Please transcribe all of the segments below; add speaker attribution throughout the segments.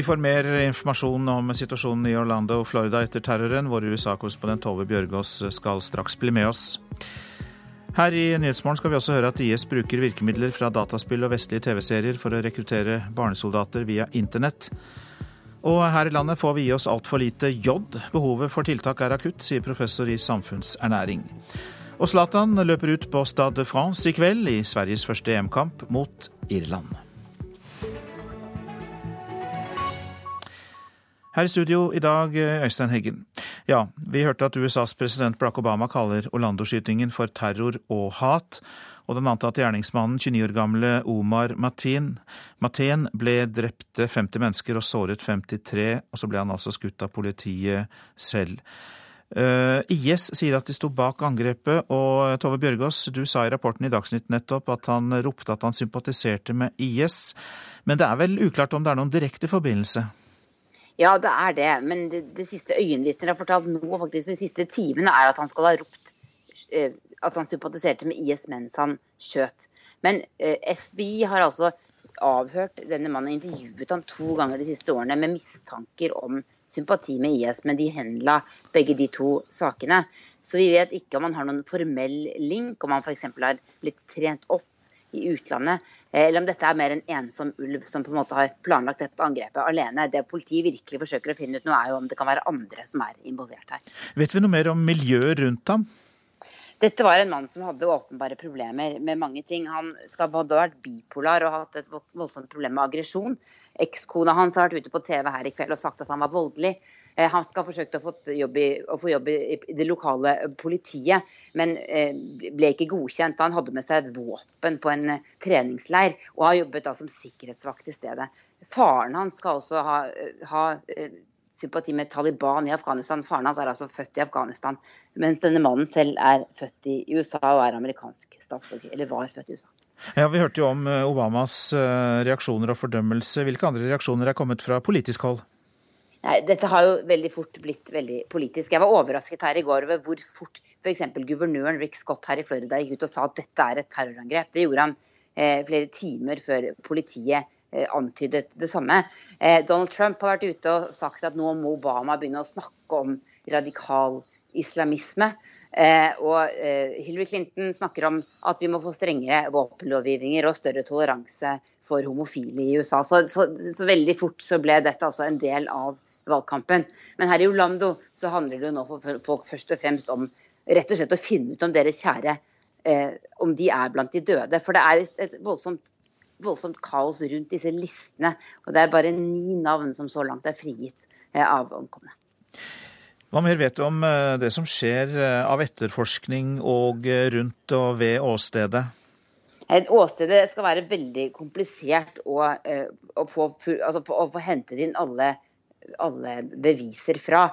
Speaker 1: Vi får mer informasjon om situasjonen i Orlando, og Florida etter terroren. Vår USA-korrespondent Tove Bjørgaas skal straks bli med oss. Her i Nyhetsmorgen skal vi også høre at IS bruker virkemidler fra dataspill og vestlige TV-serier for å rekruttere barnesoldater via internett. Og her i landet får vi gi oss altfor lite jod. Behovet for tiltak er akutt, sier professor i samfunnsernæring. Og Zlatan løper ut på Stade de France i kveld i Sveriges første EM-kamp mot Irland. Her i studio i dag, Øystein Heggen. Ja, vi hørte at USAs president Barack Obama kaller Orlando-skytingen for terror og hat. Og den antatte gjerningsmannen, 29 år gamle Omar Mateen, Mateen ble drept 50 mennesker og såret 53, og så ble han altså skutt av politiet selv. Uh, eh, IS sier at de sto bak angrepet, og Tove Bjørgaas, du sa i rapporten i Dagsnytt nettopp at han ropte at han sympatiserte med IS. Men det er vel uklart om det er noen direkte forbindelse?
Speaker 2: Ja, det er det. Men det, det siste øyenvitner har fortalt nå, faktisk de siste timene, er at han skal ha ropt eh, at han sympatiserte med IS mens han skjøt. Men eh, FBI har altså avhørt denne mannen, intervjuet han to ganger de siste årene med mistanker om sympati med IS, men de henla begge de to sakene. Så vi vet ikke om han har noen formell link, om han f.eks. har blitt trent opp i utlandet, eh, eller om dette er mer en ensom ulv som på en måte har planlagt dette angrepet alene. Det politiet virkelig forsøker å finne ut nå, er jo om det kan være andre som er involvert her.
Speaker 1: Vet vi noe mer om miljøet rundt ham?
Speaker 2: Dette var en mann som hadde åpenbare problemer med mange ting. Han skal ha vært bipolar og hatt et voldsomt problem med aggresjon. Ekskona hans har vært ute på TV her i kveld og sagt at han var voldelig. Eh, han skal ha forsøkt å få jobb i, jobb i det lokale politiet, men eh, ble ikke godkjent. Han hadde med seg et våpen på en eh, treningsleir og har jobbet som sikkerhetsvakt i stedet. Faren hans skal også ha, ha sympati med Taliban i Afghanistan. Faren hans er altså født i Afghanistan, mens denne mannen selv er født i USA og er amerikansk statsborger, eller var født i USA.
Speaker 1: Ja, Vi hørte jo om eh, Obamas eh, reaksjoner og fordømmelse. Hvilke andre reaksjoner er kommet fra politisk hold?
Speaker 2: Nei, dette har jo veldig fort blitt veldig politisk. Jeg var overrasket her i går over hvor fort f.eks. guvernøren Rick Scott her i Florida gikk ut og sa at dette er et terrorangrep. Det gjorde han eh, flere timer før politiet antydet det samme. Eh, Donald Trump har vært ute og sagt at nå må Obama begynne å snakke om radikal islamisme. Eh, og Hillary Clinton snakker om at vi må få strengere våpenlovgivninger og større toleranse for homofile i USA. Så, så, så veldig fort så ble dette altså en del av valgkampen. Men her i Orlando så handler det jo nå for folk først og fremst om rett og slett å finne ut om deres kjære eh, om de er blant de døde. For det er et voldsomt voldsomt kaos rundt disse listene. Og det er bare ni navn som så langt er frigitt eh, av omkomne.
Speaker 1: Hva mer vet du om eh, det som skjer eh, av etterforskning og rundt og ved åstedet?
Speaker 2: Åstedet skal være veldig komplisert å, å, få, altså, å få, hentet inn alle, alle, beviser fra.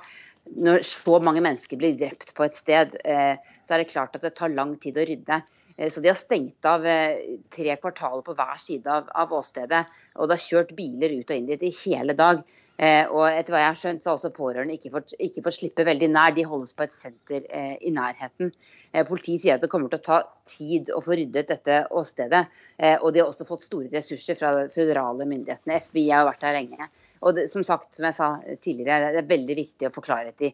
Speaker 2: Når så mange mennesker blir drept på et sted, så er det klart at det tar lang tid å rydde. Eh, så de har stengt av eh, tre kvartaler på hver side av, av åstedet. Og det har kjørt biler ut og inn dit i hele dag. Eh, og etter hva jeg har skjønt, så har også pårørende ikke fått, ikke fått slippe veldig nær. De holdes på et senter eh, i nærheten. Eh, politiet sier at det kommer til å ta tid å få ryddet dette åstedet. Eh, og de har også fått store ressurser fra de føderale myndighetene. FBI har vært der lenge. Og det, som sagt, som jeg sa tidligere, det er veldig viktig å få klarhet i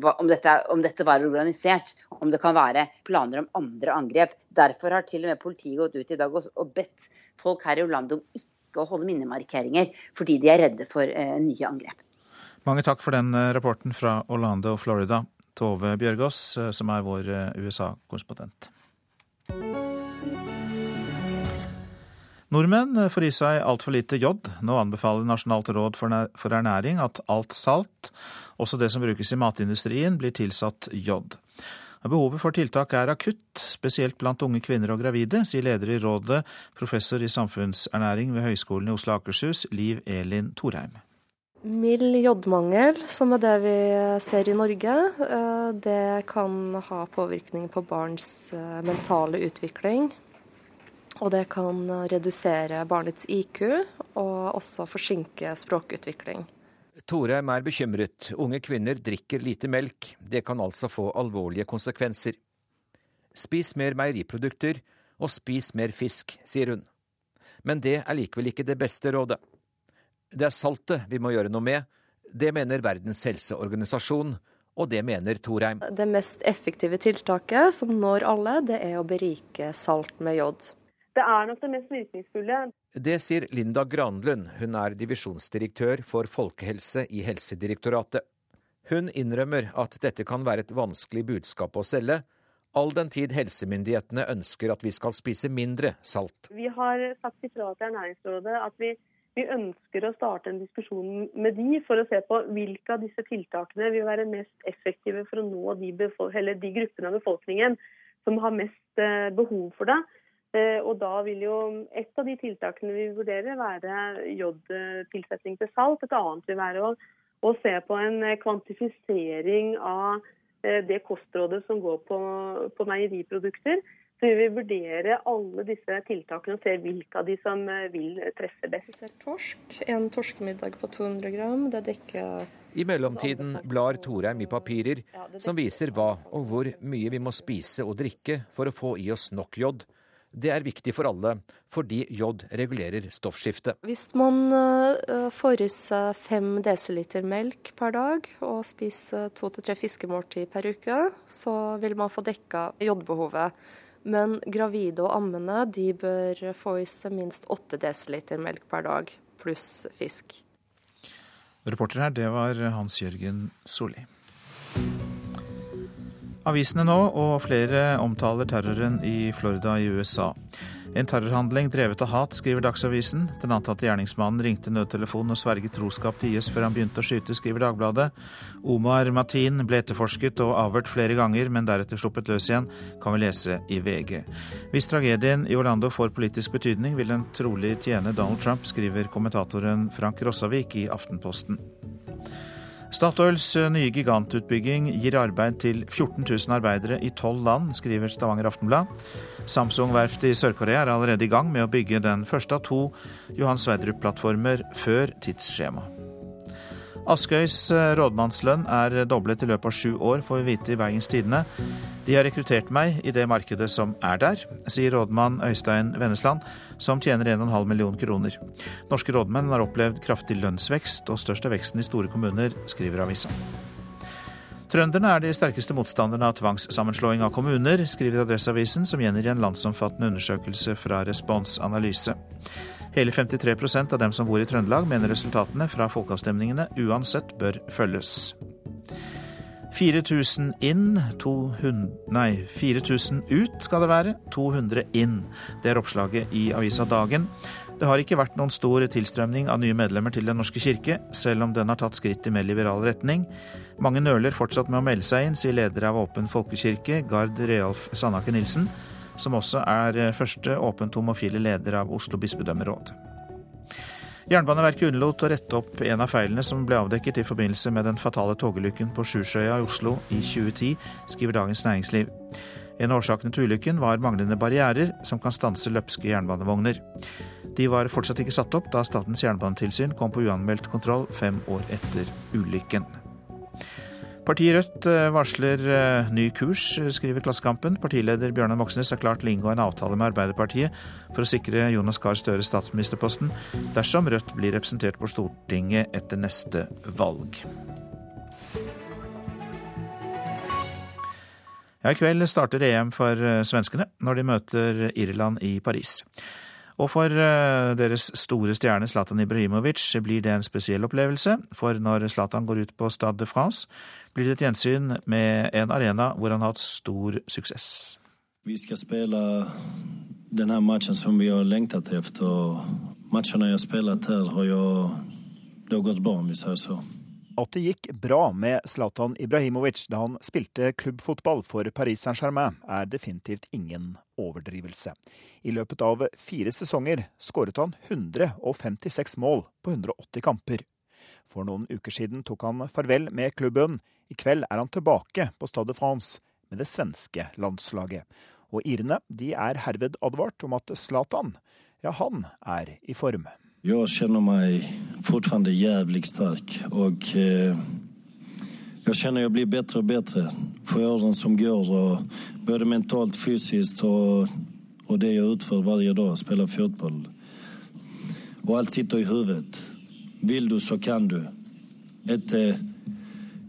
Speaker 2: om dette, om dette, var organisert, om det kan være planer om andre angrep. Derfor har til og med politiet gått ut i dag og, og bedt folk her i Orlando om ikke å holde minnemarkeringer, fordi de er redde for eh, nye angrep.
Speaker 1: Mange takk for den eh, rapporten fra Orlando, Florida. Tove Bjørgaas, eh, som er vår USA-korrespondent. Nordmenn får i seg altfor lite jod. Nå anbefaler Nasjonalt råd for ernæring at alt salt, også det som brukes i matindustrien, blir tilsatt jod. Behovet for tiltak er akutt, spesielt blant unge kvinner og gravide, sier leder i rådet, professor i samfunnsernæring ved Høgskolen i Oslo og Akershus, Liv Elin Thorheim.
Speaker 3: Mild jodmangel, som er det vi ser i Norge, eh, det kan ha påvirkning på barns eh, mentale utvikling. Og det kan redusere barnets IQ og også forsinke språkutvikling.
Speaker 4: Torheim er bekymret. Unge kvinner drikker lite melk. Det kan altså få alvorlige konsekvenser. Spis mer meieriprodukter, og spis mer fisk, sier hun. Men det er likevel ikke det beste rådet. Det er saltet vi må gjøre noe med. Det mener Verdens helseorganisasjon, og det mener Thorheim.
Speaker 3: Det mest effektive tiltaket som når alle, det er å berike salt med jod.
Speaker 5: Det er nok det mest virkningsfulle.
Speaker 4: Det sier Linda Granlund, hun er divisjonsdirektør for folkehelse i Helsedirektoratet. Hun innrømmer at dette kan være et vanskelig budskap å selge, all den tid helsemyndighetene ønsker at vi skal spise mindre salt.
Speaker 5: Vi har sagt ifra til Ernæringsrådet at vi vi ønsker å starte en diskusjon med de for å se på hvilke av disse tiltakene vil være mest effektive for å nå de, de gruppene av befolkningen som har mest eh, behov for det. Eh, og da vil jo Et av de tiltakene vi vurderer, være jodtilsetning til salt. Et annet vil være å, å se på en kvantifisering av eh, det kostrådet som går på, på meieriprodukter. Så vi vil vurdere alle disse tiltakene og se hvilke av de som eh, vil treffe best.
Speaker 3: Torsk, En torskemiddag på 200 gram, det dekker
Speaker 4: I mellomtiden blar Torheim i papirer som viser hva og hvor mye vi må spise og drikke for å få i oss nok jod. Det er viktig for alle, fordi jod regulerer stoffskiftet.
Speaker 3: Hvis man uh, får i seg fem desiliter melk per dag og spiser to til tre fiskemåltid per uke, så vil man få dekka jodbehovet. Men gravide og ammende de bør få i seg minst 8 dl melk per dag, pluss fisk.
Speaker 1: Reporter her, det var Hans Jørgen Solli. Avisene nå, og flere omtaler terroren i Florida i USA. En terrorhandling drevet av hat, skriver Dagsavisen. Den antatte gjerningsmannen ringte nødtelefonen og sverget troskap til IS før han begynte å skyte, skriver Dagbladet. Omar Matin ble etterforsket og avhørt flere ganger, men deretter sluppet løs igjen, kan vi lese i VG. Hvis tragedien i Orlando får politisk betydning, vil den trolig tjene Donald Trump, skriver kommentatoren Frank Rossavik i Aftenposten. Statoils eh, nye gigantutbygging gir arbeid til 14 000 arbeidere i tolv land, skriver Stavanger Aftenblad. Samsung-verftet i Sør-Korea er allerede i gang med å bygge den første av to Johan Sverdrup-plattformer før tidsskjema. Askøys eh, rådmannslønn er doblet i løpet av sju år, får vi vite i Bergens Tidende. De har rekruttert meg i det markedet som er der, sier rådmann Øystein Vennesland, som tjener 1,5 million kroner. Norske rådmenn har opplevd kraftig lønnsvekst, og størst er veksten i store kommuner, skriver avisa. Trønderne er de sterkeste motstanderne av tvangssammenslåing av kommuner, skriver Adresseavisen, som gjengir en landsomfattende undersøkelse fra Respons Analyse. Hele 53% av dem som bor i Trøndelag mener resultatene fra folkeavstemningene uansett bør følges. 4000 inn, 200, nei, 4000 ut skal det være, 200 inn. Det er oppslaget i avisa Dagen. Det har ikke vært noen stor tilstrømning av nye medlemmer til Den norske kirke, selv om den har tatt skritt i mer liberal retning. Mange nøler fortsatt med å melde seg inn, sier leder av Åpen folkekirke, Gard Realf Sandaker Nilsen som også er eh, første åpent homofile leder av Oslo bispedømmeråd. Jernbaneverket unnlot å rette opp en av feilene som ble avdekket i forbindelse med den fatale togulykken på Sjusjøya i Oslo i 2010, skriver Dagens Næringsliv. En av årsakene til ulykken var manglende barrierer som kan stanse løpske jernbanevogner. De var fortsatt ikke satt opp da Statens jernbanetilsyn kom på uanmeldt kontroll fem år etter ulykken. Partiet Rødt eh, varsler eh, ny kurs, eh, skriver Klassekampen. Partileder Bjørnar Moxnes har klart å inngå en avtale med Arbeiderpartiet for å sikre Jonas Gahr Støre statsministerposten dersom Rødt blir representert på Stortinget etter neste valg. Ja, I kveld starter EM for svenskene når de møter Irland i Paris. Og for eh, deres store stjerne Zlatan Ibrahimovic blir det en spesiell opplevelse. For når Zlatan går ut på Stade de France, blir det et gjensyn med en arena hvor han har hatt stor suksess.
Speaker 6: Vi skal spille denne matchen som vi har lengtet etter. Matchene jeg har spilt her, har har gått bra, om vi sier så.
Speaker 7: At det gikk bra med Zlatan Ibrahimovic da han spilte klubbfotball for Paris Saint-Germain, er definitivt ingen overdrivelse. I løpet av fire sesonger skåret han 156 mål på 180 kamper. For noen uker siden tok han farvel med klubben. I kveld er han tilbake på Stade France med det svenske landslaget. Og irene de er herved advart om at Zlatan, ja, han er i form.
Speaker 6: Jeg kjenner meg fortfarande jævlig sterk og eh, jag känner jag blir bedre og bedre for åren som går. Och både mentalt, fysiskt og och det jeg utfører hver dag, spiller fotboll. Og alt sitter i huvudet. Vil du, så kan du. Etter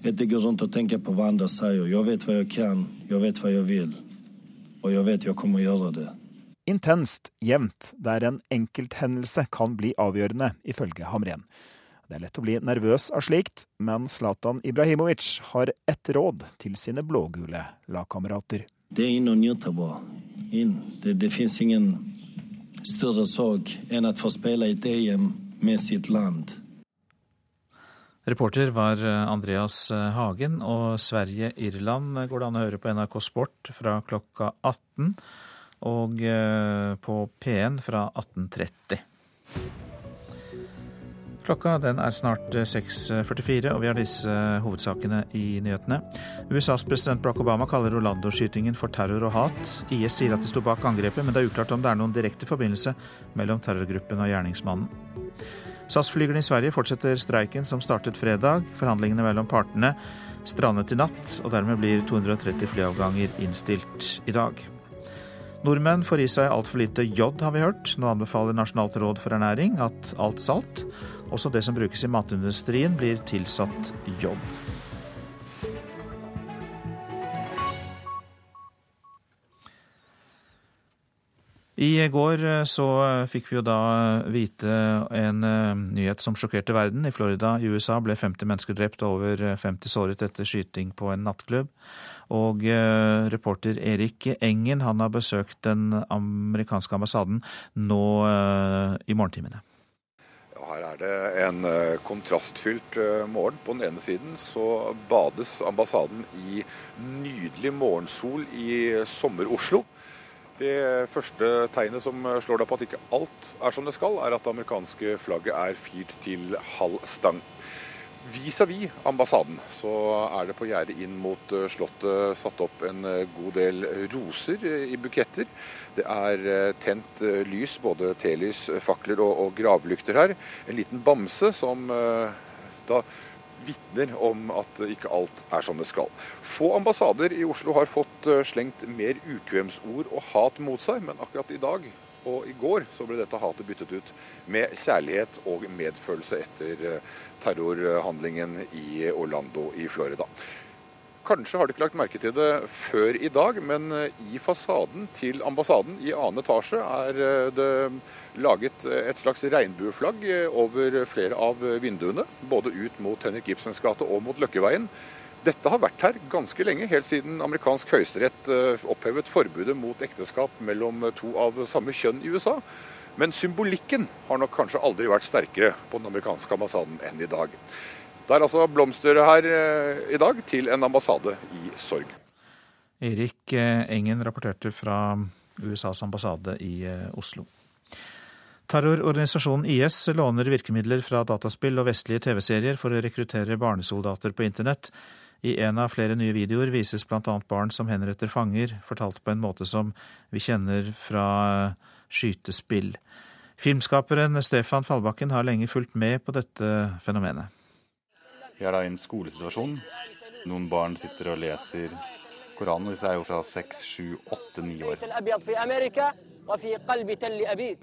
Speaker 6: ikke gå rundt og tenker på hva andre sier. Jeg vet hva jeg kan, jeg vet hva jeg vil. Og jeg vet jeg kommer å gjøre det.
Speaker 7: Intenst, jevnt, der en enkelthendelse kan bli avgjørende, ifølge Hamren. Det er lett å bli nervøs av slikt, men Zlatan Ibrahimovic har ett råd til sine blågule lagkamerater.
Speaker 6: Det er inn og nyte bare. Inn. Det, det fins ingen større sorg enn å få spille et EM med sitt land.
Speaker 1: Reporter var eh, Andreas eh, Hagen, og Sverige-Irland går det an å høre på NRK Sport fra klokka 18, og eh, på P1 fra 18.30. Klokka den er snart 6.44, og vi har disse hovedsakene i nyhetene. USAs president Barack Obama kaller Orlando-skytingen for terror og hat. IS sier at de sto bak angrepet, men det er uklart om det er noen direkte forbindelse mellom terrorgruppen og gjerningsmannen. SAS-flygerne i Sverige fortsetter streiken som startet fredag. Forhandlingene mellom partene strandet i natt, og dermed blir 230 flyavganger innstilt i dag. Nordmenn får i seg altfor lite jod, har vi hørt. Nå anbefaler Nasjonalt råd for ernæring at alt salt, også det som brukes i matindustrien, blir tilsatt jod. I går eh, så eh, fikk vi jo da eh, vite en nyhet som sjokkerte verden. I Florida i USA ble 50 mennesker drept og over 50 såret etter skyting på en nattklubb. Og reporter Erik Engen han har besøkt den amerikanske ambassaden nå i morgentimene.
Speaker 8: Her er det en kontrastfylt morgen. På den ene siden så bades ambassaden i nydelig morgensol i sommer-Oslo. Det første tegnet som slår deg på at ikke alt er som det skal, er at det amerikanske flagget er fyrt til halv stang. Vis-à-vis -vis ambassaden så er det på gjerdet inn mot eh, Slottet satt opp en eh, god del roser eh, i buketter. Det er tent lys, både telys, fakler og, og gravlykter her. En liten bamse som da vitner om at ikke alt er som det skal. Få ambassader i Oslo har fått slengt mer ukvemsord og hat mot seg, men akkurat i dag og i går så ble dette hatet byttet ut med kjærlighet og medfølelse etter eh, terrorhandlingen i Orlando i Florida. Kanskje har du ikke lagt merke til det før i dag, men eh, i fasaden til ambassaden i annen etasje er det laget et slags regnbueflagg over flere av vinduene. Både ut mot Henrik Ibsens gate og mot Løkkeveien. Dette har vært her ganske lenge, helt siden amerikansk høyesterett eh, opphevet forbudet mot ekteskap mellom to av samme kjønn i USA. Men symbolikken har nok kanskje aldri vært sterkere på den amerikanske ambassaden enn i dag. Det er altså blomster her eh, i dag til en ambassade i sorg.
Speaker 1: Erik eh, Engen rapporterte fra USAs ambassade i Oslo. Terrororganisasjonen IS låner virkemidler fra dataspill og vestlige TV-serier for å rekruttere barnesoldater på internett. I en av flere nye videoer vises bl.a. barn som henretter fanger, fortalt på en måte som vi kjenner fra skytespill. Filmskaperen Stefan Fallbakken har lenge fulgt med på dette fenomenet.
Speaker 9: Vi er da i en skolesituasjon. Noen barn sitter og leser Koranen. Disse er jo fra seks, sju, åtte, ni år.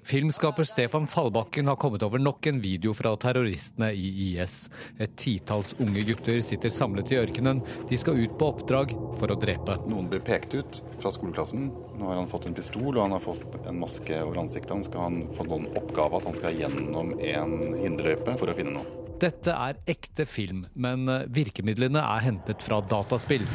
Speaker 10: Filmskaper Stefan Fallbakken har kommet over nok en video fra terroristene i IS. Et titalls unge gutter sitter samlet i ørkenen. De skal ut på oppdrag for å drepe.
Speaker 9: Noen blir pekt ut fra skoleklassen. Nå har han fått en pistol og han har fått en maske over ansiktet. Han skal ha fått noen oppgave at han skal gjennom en hinderløype for å finne noe.
Speaker 10: Dette er ekte film, men virkemidlene er hentet fra dataspill.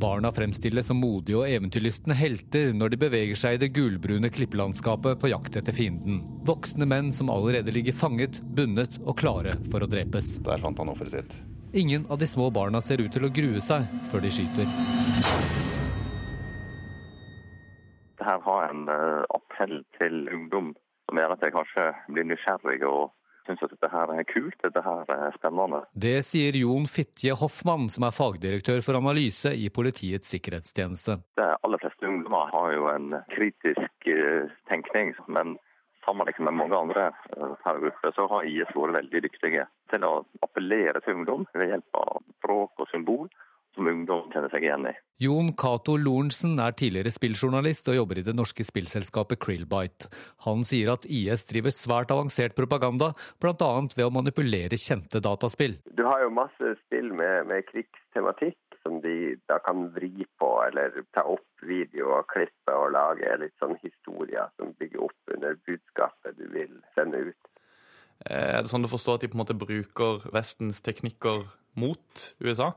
Speaker 10: Barna fremstilles som modige og eventyrlystne helter når de beveger seg i det gulbrune klippelandskapet på jakt etter fienden. Voksne menn som allerede ligger fanget, bundet og klare for å drepes.
Speaker 9: Der fant han offeret sitt.
Speaker 10: Ingen av de små barna ser ut til å grue seg før de skyter.
Speaker 11: Dette har en eh, appell til ungdom som gjør at jeg kanskje blir nysgjerrig og syns at dette her er kult, dette her er spennende.
Speaker 10: Det sier Jon Fitje Hoffmann, som er fagdirektør for analyse i Politiets sikkerhetstjeneste.
Speaker 11: De aller fleste ungdommer har jo en kritisk uh, tenkning, men sammenlignet med mange andre terrorgrupper, så har IS vært veldig dyktige til å appellere til ungdom ved hjelp av språk og symbol, som ungdom kjenner seg igjen i.
Speaker 10: Jon Cato Lorentzen er tidligere spilljournalist og jobber i det norske spillselskapet Krillbite. Han sier at IS driver svært avansert propaganda, bl.a. ved å manipulere kjente dataspill.
Speaker 12: Du har jo masse spill med, med krigstematikk som de da kan vri på, eller ta opp video og klippe og lage litt sånn historier som bygger opp under budskapet du vil sende ut.
Speaker 13: Eh, er det sånn du forstår at de på en måte bruker Vestens teknikker mot USA?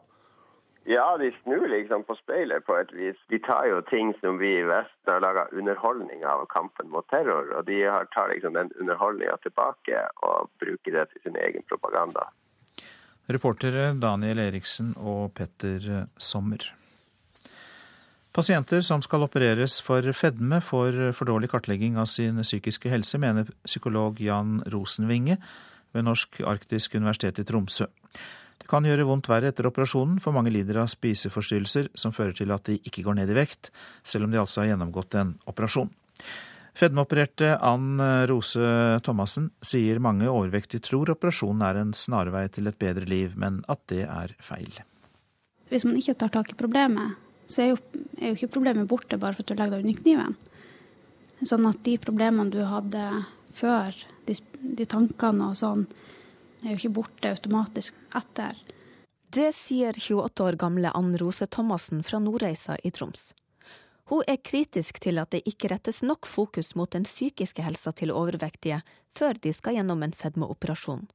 Speaker 12: Ja, de snur liksom på speilet på et vis. De tar jo ting som vi i Vesten har laga underholdning av kampen mot terror, og de tar liksom den underholdninga tilbake og bruker det til sin egen propaganda.
Speaker 1: Reportere Daniel Eriksen og Petter Sommer. Pasienter som skal opereres for fedme, får for dårlig kartlegging av sin psykiske helse, mener psykolog Jan Rosenvinge ved Norsk arktisk universitet i Tromsø. Det kan gjøre vondt verre etter operasjonen, for mange lider av spiseforstyrrelser som fører til at de ikke går ned i vekt, selv om de altså har gjennomgått en operasjon. Fedmeopererte Ann Rose Thomassen sier mange overvektige tror operasjonen er en snarvei til et bedre liv, men at det er feil.
Speaker 14: Hvis man ikke tar tak i problemet, så er jo, er jo ikke problemet borte bare for at du legger deg under kniven. Sånn at de problemene du hadde før, de, de tankene og sånn, er jo ikke borte automatisk etter.
Speaker 15: Det sier 28 år gamle Ann Rose Thomassen fra Nordreisa i Troms. Hun er kritisk til at det ikke rettes nok fokus mot den psykiske helsa til overvektige før de skal gjennom en fedmeoperasjon.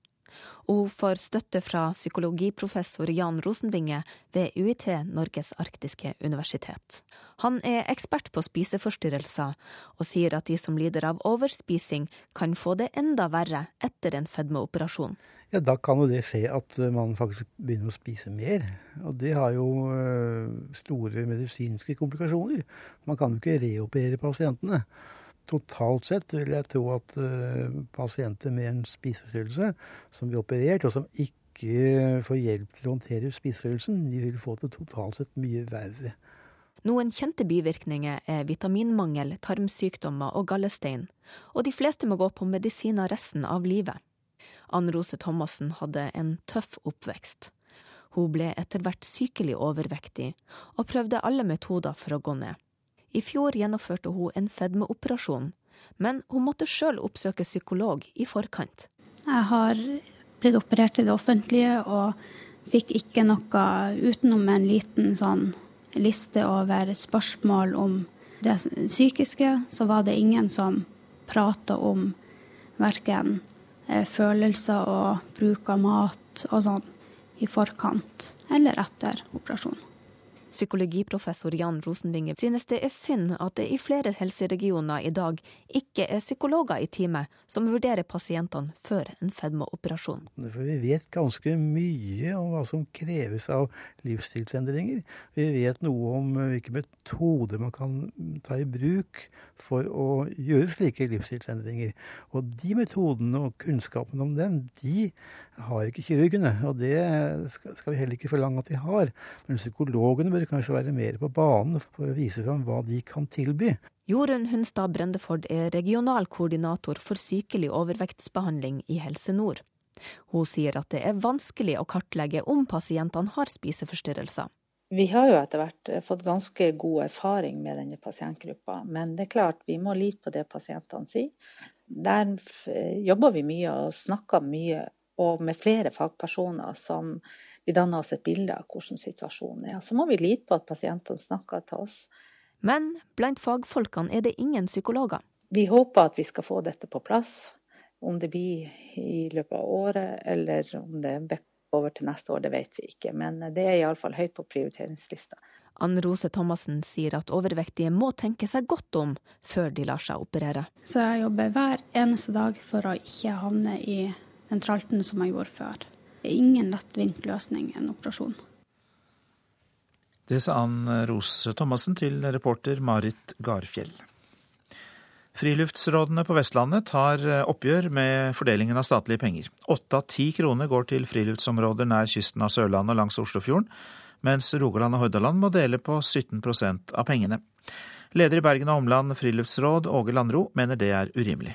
Speaker 15: Og hun får støtte fra psykologiprofessor Jan Rosenvinge ved UiT Norges arktiske universitet. Han er ekspert på spiseforstyrrelser, og sier at de som lider av overspising, kan få det enda verre etter en fedmeoperasjon
Speaker 16: ja, da kan jo det skje at eh, man faktisk begynner å spise mer. Og det har jo eh, store medisinske komplikasjoner. Man kan jo ikke reoperere pasientene. Totalt sett vil jeg tro at uh, pasienter med en spiseforstyrrelse som blir operert, og som ikke får hjelp til å håndtere spiseforstyrrelsen, de vil få det totalt sett mye verre.
Speaker 15: Noen kjente bivirkninger er vitaminmangel, tarmsykdommer og gallestein, og de fleste må gå på medisiner resten av livet. Ann Rose Thomassen hadde en tøff oppvekst. Hun ble etter hvert sykelig overvektig, og prøvde alle metoder for å gå ned. I fjor gjennomførte hun en fedmeoperasjon, men hun måtte sjøl oppsøke psykolog i forkant.
Speaker 14: Jeg har blitt operert i det offentlige og fikk ikke noe utenom en liten sånn liste over spørsmål om det psykiske, så var det ingen som prata om verken Eh, følelser og bruk av mat og sånn i forkant eller etter operasjonen.
Speaker 15: Psykologiprofessor Jan Rosenvinge synes det er synd at det i flere helseregioner i dag ikke er psykologer i teamet som vurderer pasientene før en fedmeoperasjon.
Speaker 16: Vi vet ganske mye om hva som kreves av livsstilsendringer. Vi vet noe om hvilke metoder man kan ta i bruk for å gjøre slike livsstilsendringer. Og de metodene og kunnskapen om dem, de har ikke kirurgene. Og det skal vi heller ikke forlange at de har. Men psykologene bør kanskje være mer på banen for å vise fram hva de kan tilby.
Speaker 15: Jorunn Hunstad Brendeford er regional koordinator for sykelig overvektsbehandling i Helse Nord. Hun sier at det er vanskelig å kartlegge om pasientene har spiseforstyrrelser.
Speaker 17: Vi har jo etter hvert fått ganske god erfaring med denne pasientgruppa, men det er klart vi må lite på det pasientene sier. Der jobber vi mye og snakker mye og med flere fagpersoner som vi danner oss et bilde av hvordan situasjonen er. Så må vi lite på at pasientene snakker til oss.
Speaker 15: Men blant fagfolkene er det ingen psykologer.
Speaker 17: Vi håper at vi skal få dette på plass. Om det blir i løpet av året, eller om det er over til neste år, det vet vi ikke. Men det er iallfall høyt på prioriteringslista.
Speaker 15: Ann Rose Thomassen sier at overvektige må tenke seg godt om før de lar seg operere.
Speaker 14: Så jeg jobber hver eneste dag for å ikke havne i den tralten som jeg gjorde før. Det er ingen lettvint løsning, en operasjon.
Speaker 1: Det sa Ann Rose Thomassen til reporter Marit Garfjell. Friluftsrådene på Vestlandet tar oppgjør med fordelingen av statlige penger. Åtte av ti kroner går til friluftsområder nær kysten av Sørlandet og langs Oslofjorden, mens Rogaland og Hordaland må dele på 17 av pengene. Leder i Bergen og Omland friluftsråd, Åge Landro, mener det er urimelig.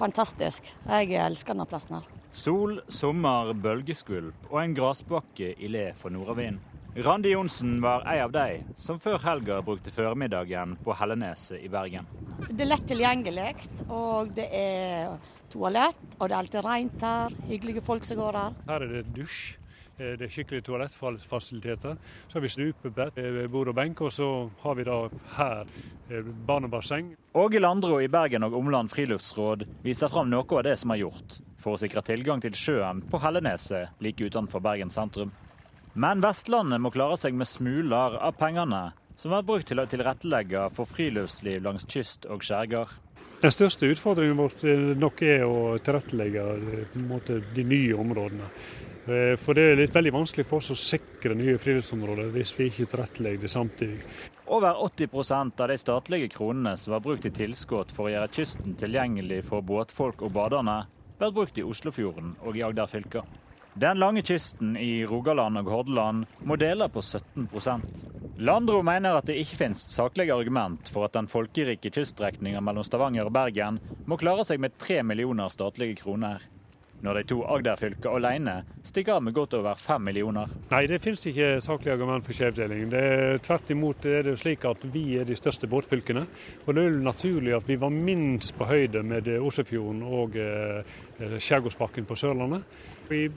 Speaker 18: Fantastisk. Jeg elsker denne plassen her. Sol, sommer, bølgeskvulp og en grasbakke i le for nordavind. Randi Johnsen var ei av de som før helga brukte formiddagen på Helleneset i Bergen.
Speaker 19: Det er lett tilgjengelig, og det er toalett, og det er alltid rent her. Hyggelige folk som går her.
Speaker 20: Her er det dusj. Eh, det er skikkelig toalettfasiliteter. Så har vi stupebett, eh, bord og benk, og så har vi da her eh, barnebasseng.
Speaker 18: Åge Landro i Bergen og Omland friluftsråd viser fram noe av det som er gjort for å sikre tilgang til sjøen på Helleneset like utenfor Bergen sentrum. Men Vestlandet må klare seg med smuler av pengene som vært brukt til å tilrettelegge for friluftsliv langs kyst og skjærgård.
Speaker 20: Den største utfordringen vår nok er å tilrettelegge måte, de nye områdene. Eh, for det er litt veldig vanskelig for oss å sikre nye friluftsområder hvis vi ikke tilrettelegger det samtidig.
Speaker 18: Over 80% av de statlige kronene som var brukt i tilskudd for å gjøre kysten tilgjengelig for båtfolk og baderne, blir brukt i Oslofjorden og i Agder fylker. Den lange kysten i Rogaland og Hordaland må dele på 17% Landro mener at det ikke finnes saklige argument for at den folkerike kyststrekninga mellom Stavanger og Bergen må klare seg med tre millioner statlige kroner når de to Agder-fylkene alene stikker av med godt over fem millioner.
Speaker 20: Nei, det finnes ikke saklige argument for skjevdeling. Tvert imot er det jo slik at vi er de største båtfylkene. Og det er jo naturlig at vi var minst på høyde med Oslofjorden og eh, Skjærgårdsbakken på Sørlandet. I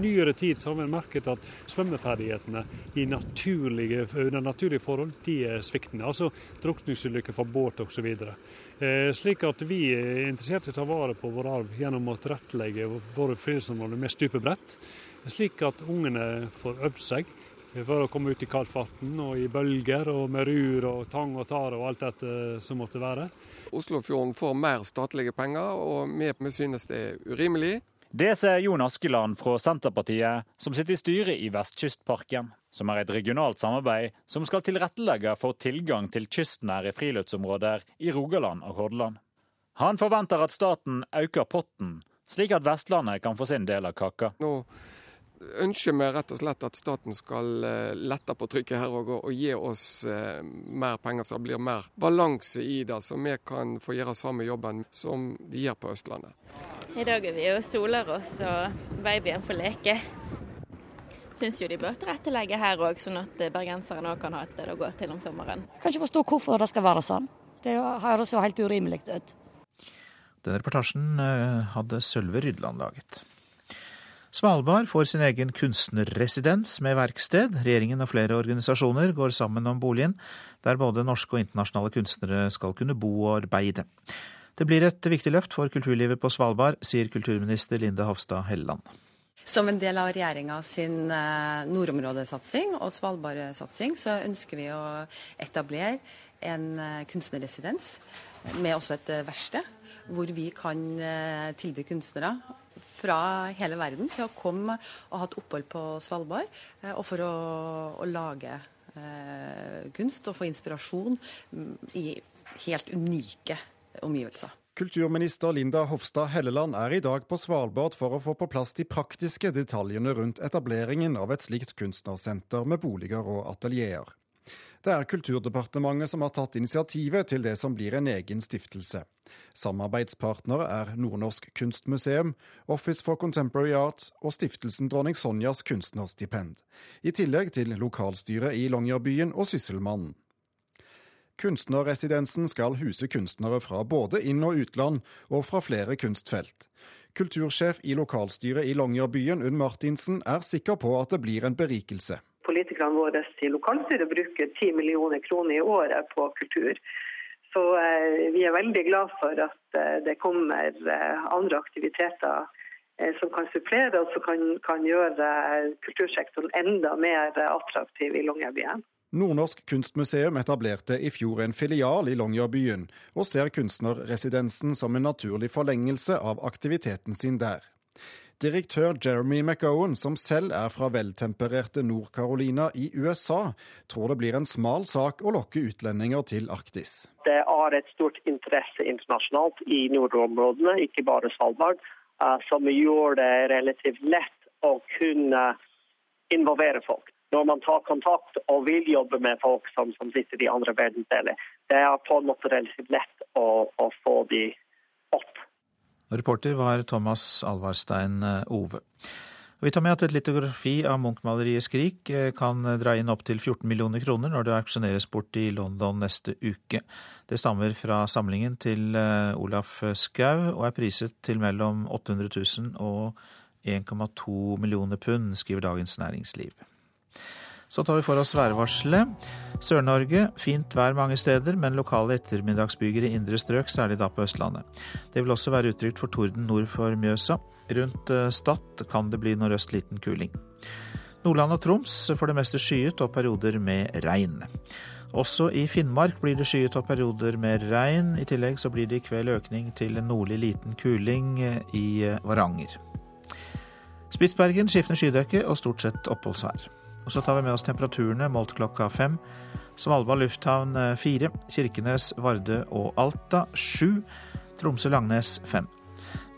Speaker 20: nyere tid har vi merket at svømmeferdighetene i naturlige, under naturlige forhold de er sviktende. Altså drukningsulykker fra båt osv. Eh, slik at vi er interessert i å ta vare på vår arv gjennom å tilrettelegge våre friluftsområder med stupebrett. Slik at ungene får øvd seg for å komme ut i kaldfarten og i bølger og med rur og tang og tare og alt dette som måtte være.
Speaker 21: Oslofjorden får mer statlige penger, og vi synes det er urimelig.
Speaker 18: Det sier Jon Askeland fra Senterpartiet, som sitter i styret i Vestkystparken, som er et regionalt samarbeid som skal tilrettelegge for tilgang til kystnære friluftsområder i Rogaland og Hordaland. Han forventer at staten øker potten, slik at Vestlandet kan få sin del av kaka.
Speaker 21: Nå ønsker vi rett og slett at staten skal eh, lette på trykket her og, og gi oss eh, mer penger, så det blir mer balanse i det, så vi kan få gjøre samme jobben som de gjør på Østlandet.
Speaker 22: I dag er vi jo soler oss og babyen får leke. Syns jo de bør tilrettelegge her òg, sånn at bergenserne òg kan ha et sted å gå til om sommeren.
Speaker 19: Jeg kan ikke forstå hvorfor det skal være sånn. Det høres jo helt urimelig ut.
Speaker 1: Den reportasjen eh, hadde Sølve Rydland laget. Svalbard får sin egen kunstnerresidens med verksted. Regjeringen og flere organisasjoner går sammen om boligen, der både norske og internasjonale kunstnere skal kunne bo og arbeide. Det blir et viktig løft for kulturlivet på Svalbard, sier kulturminister Linde Hofstad Helleland.
Speaker 23: Som en del av regjeringa sin eh, nordområdesatsing og Svalbard-satsing, så ønsker vi å etablere en eh, kunstnerresidens med også et eh, verksted, hvor vi kan tilby kunstnere fra hele verden til å komme og ha et opphold på Svalbard, eh, og for å, å lage eh, kunst og få inspirasjon mm, i helt unike omgivelser.
Speaker 24: Kulturminister Linda Hofstad Helleland er i dag på Svalbard for å få på plass de praktiske detaljene rundt etableringen av et slikt kunstnersenter med boliger og atelierer. Det er Kulturdepartementet som har tatt initiativet til det som blir en egen stiftelse. Samarbeidspartnere er Nordnorsk kunstmuseum, Office for Contemporary Arts og stiftelsen Dronning Sonjas kunstnerstipend, i tillegg til lokalstyret i Longyearbyen og Sysselmannen. Kunstnerresidensen skal huse kunstnere fra både inn- og utland, og fra flere kunstfelt. Kultursjef i lokalstyret i Longyearbyen, Unn Martinsen, er sikker på at det blir en berikelse
Speaker 25: politikerne våre i lokalstyret bruker 10 millioner kroner i året på kultur. Så eh, vi er veldig glad for at eh, det kommer eh, andre aktiviteter som kan supplere og som kan, kan gjøre kultursektoren enda mer attraktiv i Longyearbyen.
Speaker 24: Nordnorsk kunstmuseum etablerte i fjor en filial i Longyearbyen, og ser kunstnerresidensen som en naturlig forlengelse av aktiviteten sin der. Direktør Jeremy McGowan, som selv er fra veltempererte Nord-Carolina i USA, tror det blir en smal sak å lokke utlendinger til Arktis.
Speaker 26: Det er et stort interesse internasjonalt i nordområdene, ikke bare Svalbard, eh, som gjør det relativt lett å kunne involvere folk. Når man tar kontakt og vil jobbe med folk som, som sitter i andre verdensdeler, det er på en måte relativt lett å, å få de opp
Speaker 1: Reporter var Thomas Alvarstein Ove. Vi tar med at et litografi av Munch-maleriet 'Skrik' eh, kan dra inn opptil 14 millioner kroner når det auksjoneres bort i London neste uke. Det stammer fra samlingen til eh, Olaf Skau og er priset til mellom 800 000 og 1,2 millioner pund, skriver Dagens Næringsliv. Så tar vi for oss værvarselet. Sør-Norge fint vær mange steder, men lokale ettermiddagsbyger i indre strøk, særlig da på Østlandet. Det vil også være utrygt for torden nord for Mjøsa. Rundt eh, Stad kan det bli nordøst liten kuling. Nordland og Troms for det meste skyet og perioder med regn. Også i Finnmark blir det skyet og perioder med regn. I tillegg så blir det i kveld økning til nordlig liten kuling eh, i eh, Varanger. Spitsbergen skiftende skydekke og stort sett oppholdsvær. Og så tar vi med oss temperaturene målt klokka fem. Svalbard lufthavn fire. Kirkenes, Vardø og Alta sju. Tromsø-Langnes fem.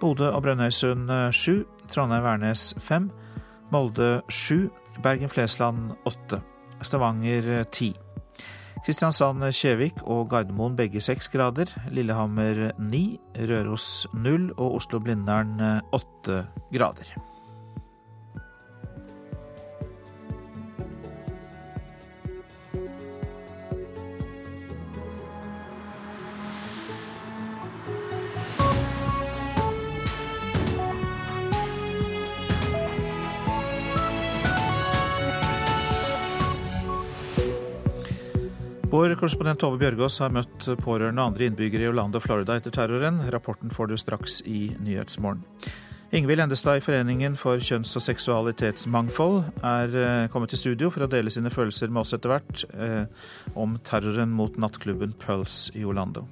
Speaker 1: Bodø og Brønnøysund sju. Trondheim-Værnes fem. Molde sju. Bergen-Flesland åtte. Stavanger ti. Kristiansand-Kjevik og Gardermoen begge seks grader. Lillehammer ni. Røros null. Og Oslo-Blindern åtte grader. Vår korrespondent Tove Bjørgaas har møtt pårørende og andre innbyggere i Orlando, Florida etter terroren. Rapporten får du straks i Nyhetsmorgen. Ingvild Endestad i Foreningen for kjønns- og seksualitetsmangfold er eh, kommet til studio for å dele sine følelser med oss etter hvert eh, om terroren mot nattklubben Pulse i Orlando.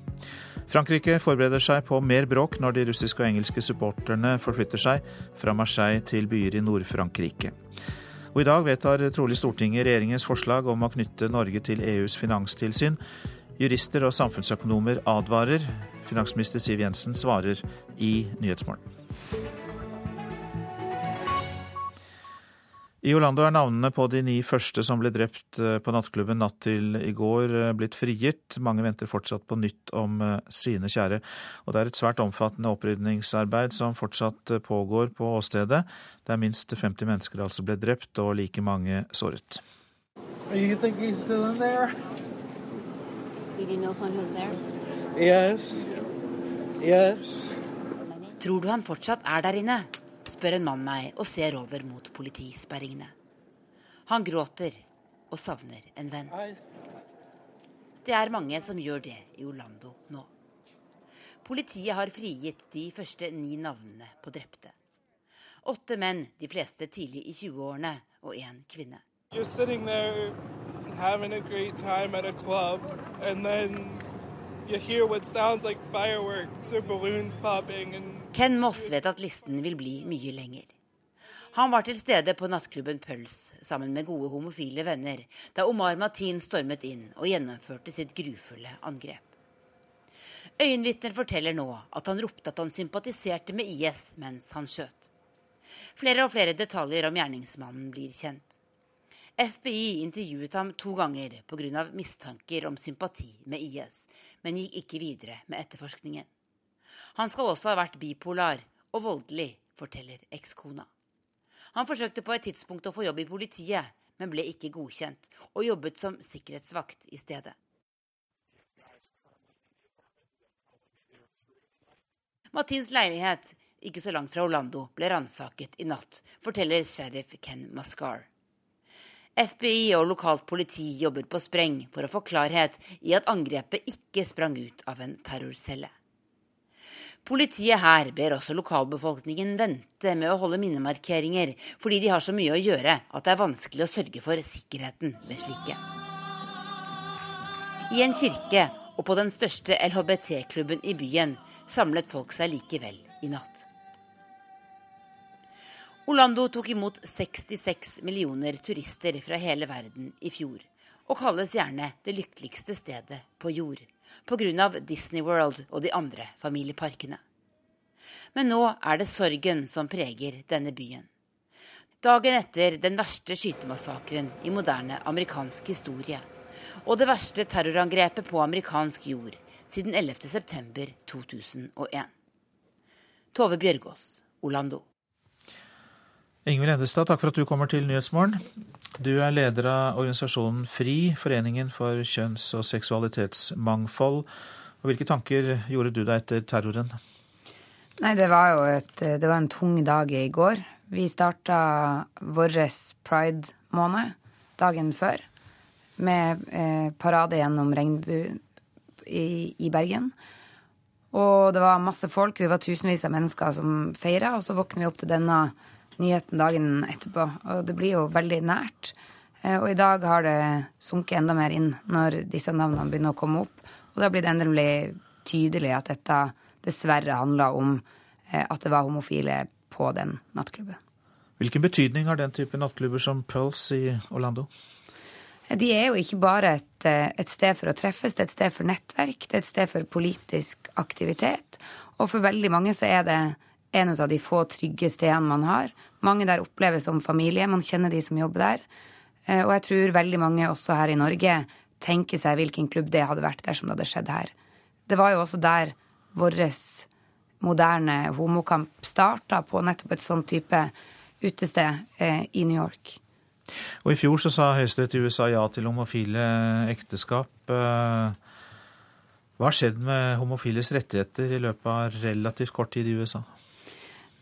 Speaker 1: Frankrike forbereder seg på mer bråk når de russiske og engelske supporterne forflytter seg fra Marseille til byer i Nord-Frankrike. Og I dag vedtar trolig Stortinget regjeringens forslag om å knytte Norge til EUs finanstilsyn. Jurister og samfunnsøkonomer advarer. Finansminister Siv Jensen svarer i Nyhetsmorgen. I Orlando er navnene på de ni første som ble drept eh, på nattklubben natt til i går, eh, blitt frigitt. Mange venter fortsatt på nytt om eh, sine kjære. Og det er et svært omfattende opprydningsarbeid som fortsatt pågår på åstedet, der minst 50 mennesker altså ble drept og like mange såret.
Speaker 27: Yes. Yes.
Speaker 2: Tror du han fortsatt er der inne? Spør en mann meg og ser over mot politisperringene. Han gråter og savner en venn. Det er mange som gjør det i Orlando nå. Politiet har frigitt de første ni navnene på drepte. Åtte menn, de fleste tidlig i 20-årene, og én kvinne.
Speaker 27: There having a great time at a club, and then you hear what sounds like fireworks or balloons popping, and
Speaker 2: Ken Moss vet at listen vil bli mye lenger. Han var til stede på nattklubben Pøls sammen med gode homofile venner da Omar Matin stormet inn og gjennomførte sitt grufulle angrep. Øyenvitner forteller nå at han ropte at han sympatiserte med IS mens han skjøt. Flere og flere detaljer om gjerningsmannen blir kjent. FBI intervjuet ham to ganger pga. mistanker om sympati med IS, men gikk ikke videre med etterforskningen. Han skal også ha vært bipolar og voldelig, forteller ekskona. Han forsøkte på et tidspunkt å få jobb i politiet, men ble ikke godkjent, og jobbet som sikkerhetsvakt i stedet. Martins leilighet, ikke så langt fra Orlando, ble ransaket i natt, forteller sheriff Ken Mascar. FBI og lokalt politi jobber på spreng for å få klarhet i at angrepet ikke sprang ut av en terrorcelle. Politiet her ber også lokalbefolkningen vente med å holde minnemarkeringer, fordi de har så mye å gjøre at det er vanskelig å sørge for sikkerheten ved slike. I en kirke og på den største LHBT-klubben i byen samlet folk seg likevel i natt. Orlando tok imot 66 millioner turister fra hele verden i fjor, og kalles gjerne det lykkeligste stedet på jord pga. Disney World og de andre familieparkene. Men nå er det sorgen som preger denne byen. Dagen etter den verste skytemassakren i moderne amerikansk historie, og det verste terrorangrepet på amerikansk jord siden 11.9.2001. Tove Bjørgaas, Orlando.
Speaker 1: Ingvild Endestad, takk for at du kommer til Nyhetsmorgen. Du er leder av organisasjonen FRI, Foreningen for kjønns- og seksualitetsmangfold. Og hvilke tanker gjorde du deg etter terroren?
Speaker 28: Nei, det var jo et, det var en tung dag i går. Vi starta vår pride-måned dagen før med eh, parade gjennom regnbuen i, i, Bergen. Og det var masse folk, vi var tusenvis av mennesker som feira, og så våkner vi opp til denne nyheten dagen etterpå. Og det blir jo veldig nært. Eh, og i dag har det sunket enda mer inn når disse navnene begynner å komme opp. Og da blir det endelig tydelig at dette dessverre handla om eh, at det var homofile på den nattklubben.
Speaker 1: Hvilken betydning har den type nattklubber som Pulse i Orlando?
Speaker 28: De er jo ikke bare et, eh, et, sted for å treffes, det er et sted for nettverk, det er et sted for politisk aktivitet. Og for veldig mange så er det en av de få trygge stedene man har. Mange der oppleves som familie, man kjenner de som jobber der. Eh, og jeg tror veldig mange også her i Norge tenker seg hvilken klubb det hadde vært dersom det hadde skjedd her. Det var jo også der vår moderne homokamp starta, på nettopp et sånn type utested eh, i New York.
Speaker 1: Og I fjor så sa Høyesterett i USA ja til homofile ekteskap. Eh, hva har skjedd med homofiles rettigheter i løpet av relativt kort tid i USA?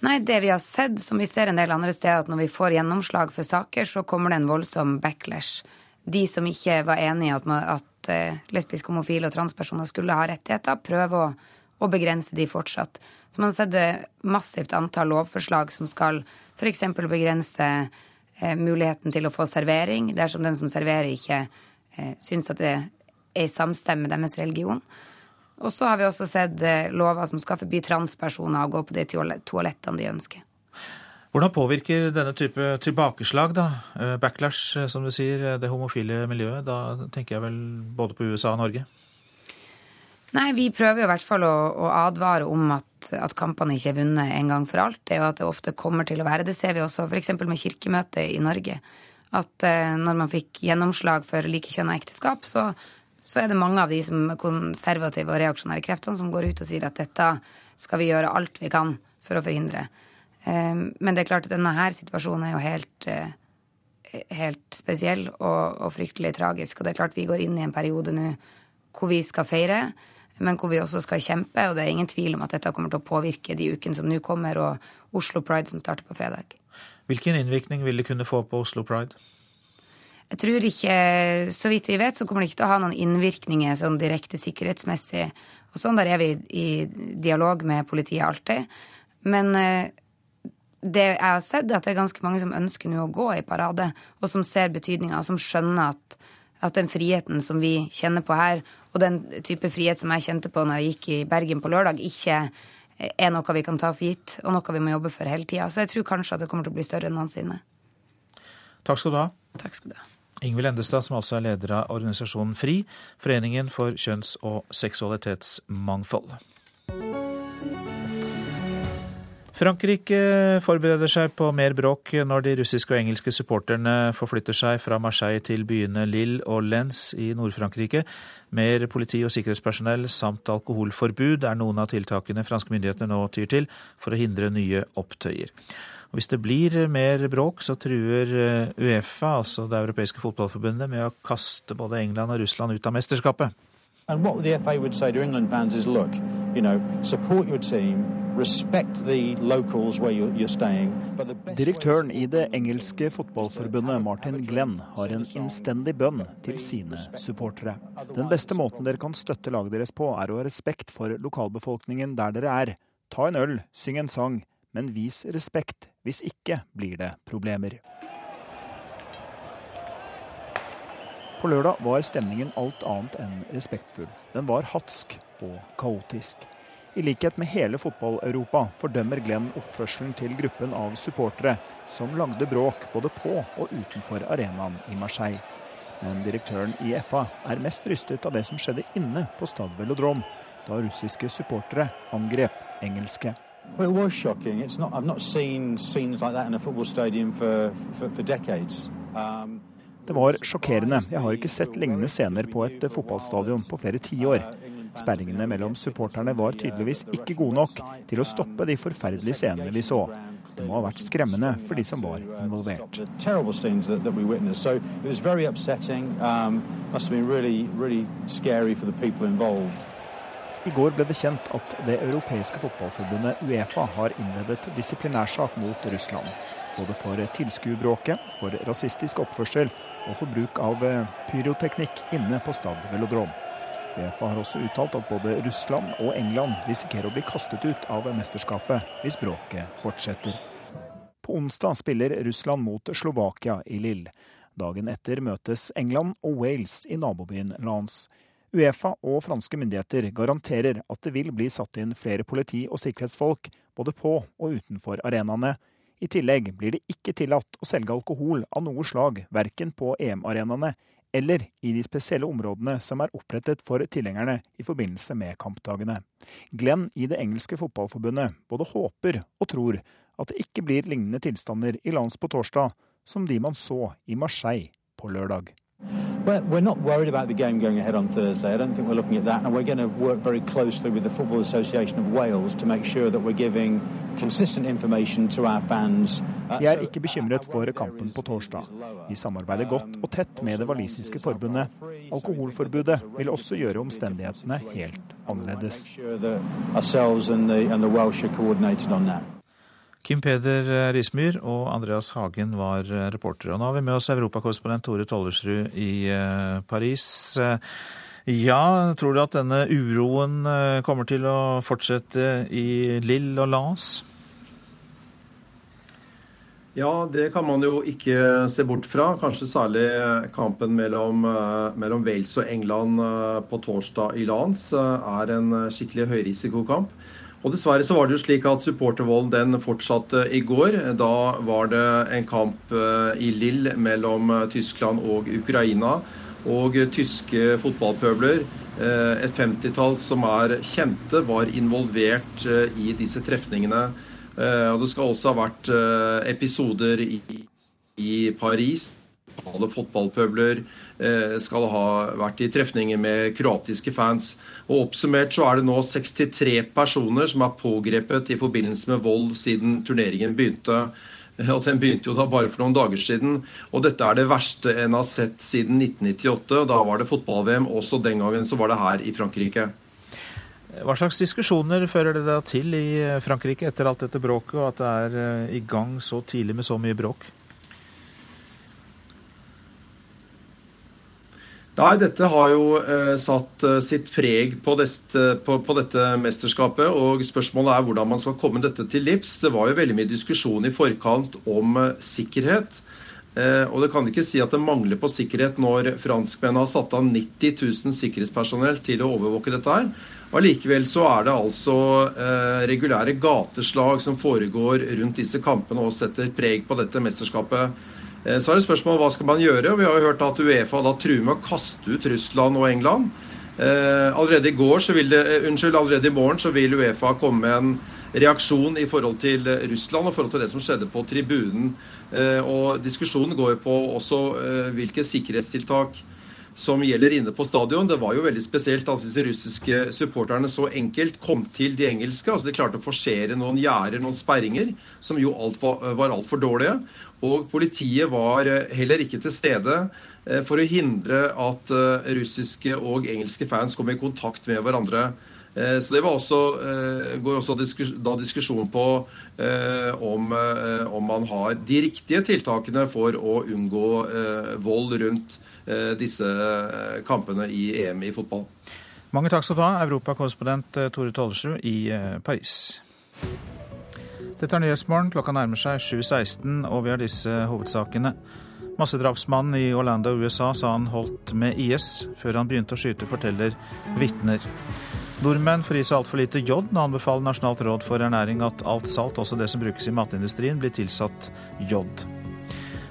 Speaker 28: Nei, det vi har sett, som vi ser en del andre steder, at når vi får gjennomslag for saker, så kommer det en voldsom backlash. De som ikke var enig i at, at uh, lesbiske, homofile og transpersoner skulle ha rettigheter, prøver å, å begrense de fortsatt. Så man har sett massivt antall lovforslag som skal f.eks. begrense eh, muligheten til å få servering dersom den som serverer, ikke eh, syns at det er i samstemme med deres religion. Og så har vi også sett eh, lover som skal forby transpersoner å gå på de toalettene de ønsker.
Speaker 1: Hvordan påvirker denne type tilbakeslag, da, eh, backlash, eh, som du sier, det homofile miljøet? Da tenker jeg vel både på USA og Norge?
Speaker 28: Nei, vi prøver jo i hvert fall å, å advare om at, at, kampene ikke er vunnet en gang for alt. Det er jo at det ofte kommer til å være. Det ser vi også f.eks. med Kirkemøtet i Norge. At når man fikk gjennomslag for likekjønna ekteskap, så, så, er det mange av de som konservative og reaksjonære kreftene som går ut og sier at dette skal vi gjøre alt vi kan for å forhindre. Eh, men det er klart at denne her situasjonen er jo helt, eh, helt spesiell og, og fryktelig tragisk. Og det er klart vi går inn i en periode nå hvor vi skal feire men hvor vi også skal kjempe. Og det er ingen tvil om at dette kommer til å påvirke de ukene som nå kommer, og Oslo Pride som starter på fredag.
Speaker 1: Hvilken innvirkning vil det kunne få på Oslo Pride?
Speaker 28: Jeg tror ikke, Så vidt vi vet, så kommer det ikke til å ha noen innvirkninger sånn direkte sikkerhetsmessig. Og sånn der er vi i dialog med politiet alltid. Men eh, det jeg har sett, er at det er ganske mange som ønsker nå å gå i parade, og som ser betydninga, og som skjønner at, at den friheten som vi kjenner på her, og den type frihet som jeg kjente på når jeg gikk i Bergen på lørdag, ikke er noe vi kan ta for gitt, og noe vi må jobbe for hele tida. Så jeg tror kanskje at det kommer til å bli større enn noensinne.
Speaker 1: Takk skal du ha.
Speaker 28: Takk skal du ha.
Speaker 1: Ingvild Endestad, som altså er leder av organisasjonen FRI, Foreningen for kjønns- og seksualitetsmangfold. Frankrike forbereder seg på mer bråk når de russiske og engelske supporterne forflytter seg fra Marseille til byene Lille og Lens i Nord-Frankrike. Mer politi og sikkerhetspersonell samt alkoholforbud er noen av tiltakene franske myndigheter nå tyr til for å hindre nye opptøyer. Og hvis det blir mer bråk, så truer Uefa, altså det europeiske fotballforbundet, med å kaste både England og Russland ut av mesterskapet.
Speaker 29: And what the FA would say to England fans is, look, you know, support your team, respect the locals where you're, you're staying.
Speaker 30: Direktøren i det engelske fotballforbundet, Martin Glenn, har en innstendig bønn til sine supportere. Den beste måten dere kan støtte laget deres på, er å ha respekt for lokalbefolkningen der dere er. Ta en øl, syng en sang, men vis respekt. Hvis ikke blir det problemer. På lørdag var stemningen alt annet enn respektfull. Den var hatsk og kaotisk. I likhet med hele fotball-Europa fordømmer Glenn oppførselen til gruppen av supportere som lagde bråk både på og utenfor arenaen i Marseille. Men direktøren i FA er mest rystet av det som skjedde inne på Stade Velodrome, da russiske supportere angrep engelske.
Speaker 29: Well, it was shocking. It's not, I've not seen scenes like that in a football stadium for, for, for decades. Um,
Speaker 30: det var sjokkerende. Jeg har ikke sett lignende scener på et fotballstadion på flere tiår. Sperringene mellom supporterne var tydeligvis ikke gode nok til å stoppe de forferdelige scenene vi så. Det må ha vært skremmende for de som var involvert. I går ble det kjent at det europeiske fotballforbundet Uefa har innledet disiplinærsak mot Russland. Både for tilskuerbråket, for rasistisk oppførsel og for bruk av eh, pyroteknikk inne på Stad Velodrom. Uefa har også uttalt at både Russland og England risikerer å bli kastet ut av mesterskapet hvis bråket fortsetter. På onsdag spiller Russland mot Slovakia i Lill. Dagen etter møtes England og Wales i nabobyen Lance. Uefa og franske myndigheter garanterer at det vil bli satt inn flere politi og sikkerhetsfolk både på og utenfor arenaene. I tillegg blir det ikke tillatt å selge alkohol av noe slag, verken på EM-arenaene eller i de spesielle områdene som er opprettet for tilhengerne i forbindelse med kampdagene. Glenn i det engelske fotballforbundet både håper og tror at det ikke blir lignende tilstander i lands på torsdag som de man så i Marseille på lørdag.
Speaker 29: We're, we're not worried about the game going ahead on Thursday. I don't think we're looking at that. And we're going to work very closely with the Football Association of Wales to make sure that we're giving consistent information to our fans.
Speaker 30: Uh, Vi er ikke bekymret for kampen på torsdag. Vi samarbeider godt og tett med det walisiske forbundet. Alkoholforbudet vil også gjøre omstendighetene helt annerledes. Kim Peder Rismyr og Andreas Hagen var reportere. Og nå har vi med oss europakorrespondent Tore Tollersrud i eh, Paris. Ja, tror du at denne uroen eh, kommer til å fortsette i Lille og Lens?
Speaker 31: Ja, det kan man jo ikke se bort fra. Kanskje særlig kampen mellom, eh, mellom Wales og England på torsdag i Lens er en skikkelig høyrisikokamp. Og Dessverre så var det jo slik at supportervolden den fortsatte i går. Da var det en kamp eh, i Lill mellom eh, Tyskland og Ukraina. Og tyske fotballpøbler, eh, et femtitall som er kjente, var involvert i disse trefningene. Og det skal også ha vært episoder i, i Paris alle fotballpøbler eh, skal ha vært i trefninger med kroatiske fans. Og Oppsummert så er det nå 63 personer som er pågrepet i forbindelse med vold siden turneringen begynte. Og Den begynte jo da bare for noen dager siden. Og dette er det verste en har sett siden 1998. og Da var det fotball-VM. Også den gangen så var det her i Frankrike.
Speaker 1: Hva slags diskusjoner fører det da til i Frankrike etter alt dette bråket, og at det er eh, i gang så tidlig med så mye bråk?
Speaker 31: Nei, dette har jo eh, satt eh, sitt preg på, deste, på, på, dette mesterskapet. og Spørsmålet er hvordan man skal komme dette til livs. Det var jo veldig mye diskusjon i forkant om eh, sikkerhet. Eh, og det kan ikke si at det mangler på sikkerhet når franskmennene har satt av 90 000 sikkerhetspersonell til å overvåke dette her. Allikevel så er det altså eh, regulære gateslag som foregår rundt disse kampene og setter preg på dette mesterskapet. Eh, så er det spørsmål hva skal man gjøre. Vi har jo hørt at Uefa da truer med å kaste ut Russland og England. Eh, allerede i går, så vil det, eh, unnskyld, allerede i morgen så vil Uefa komme med en reaksjon i forhold til Russland og i forhold til det som skjedde på tribunen. Og Diskusjonen går jo på også hvilke sikkerhetstiltak som gjelder inne på stadion. Det var jo veldig spesielt at disse russiske supporterne så enkelt kom til de engelske. altså De klarte å forsere noen gjerder, noen sperringer, som jo alt var, var altfor dårlige. Og politiet var eh, heller ikke til stede eh, for å hindre at eh, russiske og engelske fans kom i kontakt med hverandre. Så Det var også, går også da diskusjon på om, om man har de riktige tiltakene for å unngå vold rundt disse kampene i EM i fotball.
Speaker 1: Mange takk skal du ha, europakorrespondent Tore Tollersrud i Paris. Dette er Nyhetsmorgen. Klokka nærmer seg 7.16, og vi har disse hovedsakene. Massedrapsmannen i Orlando, USA, sa han holdt med IS før han begynte å skyte, forteller vitner. Nordmenn får i seg altfor lite jod når han befaler Nasjonalt råd for ernæring at alt salt, også det som brukes i matindustrien, blir tilsatt jod.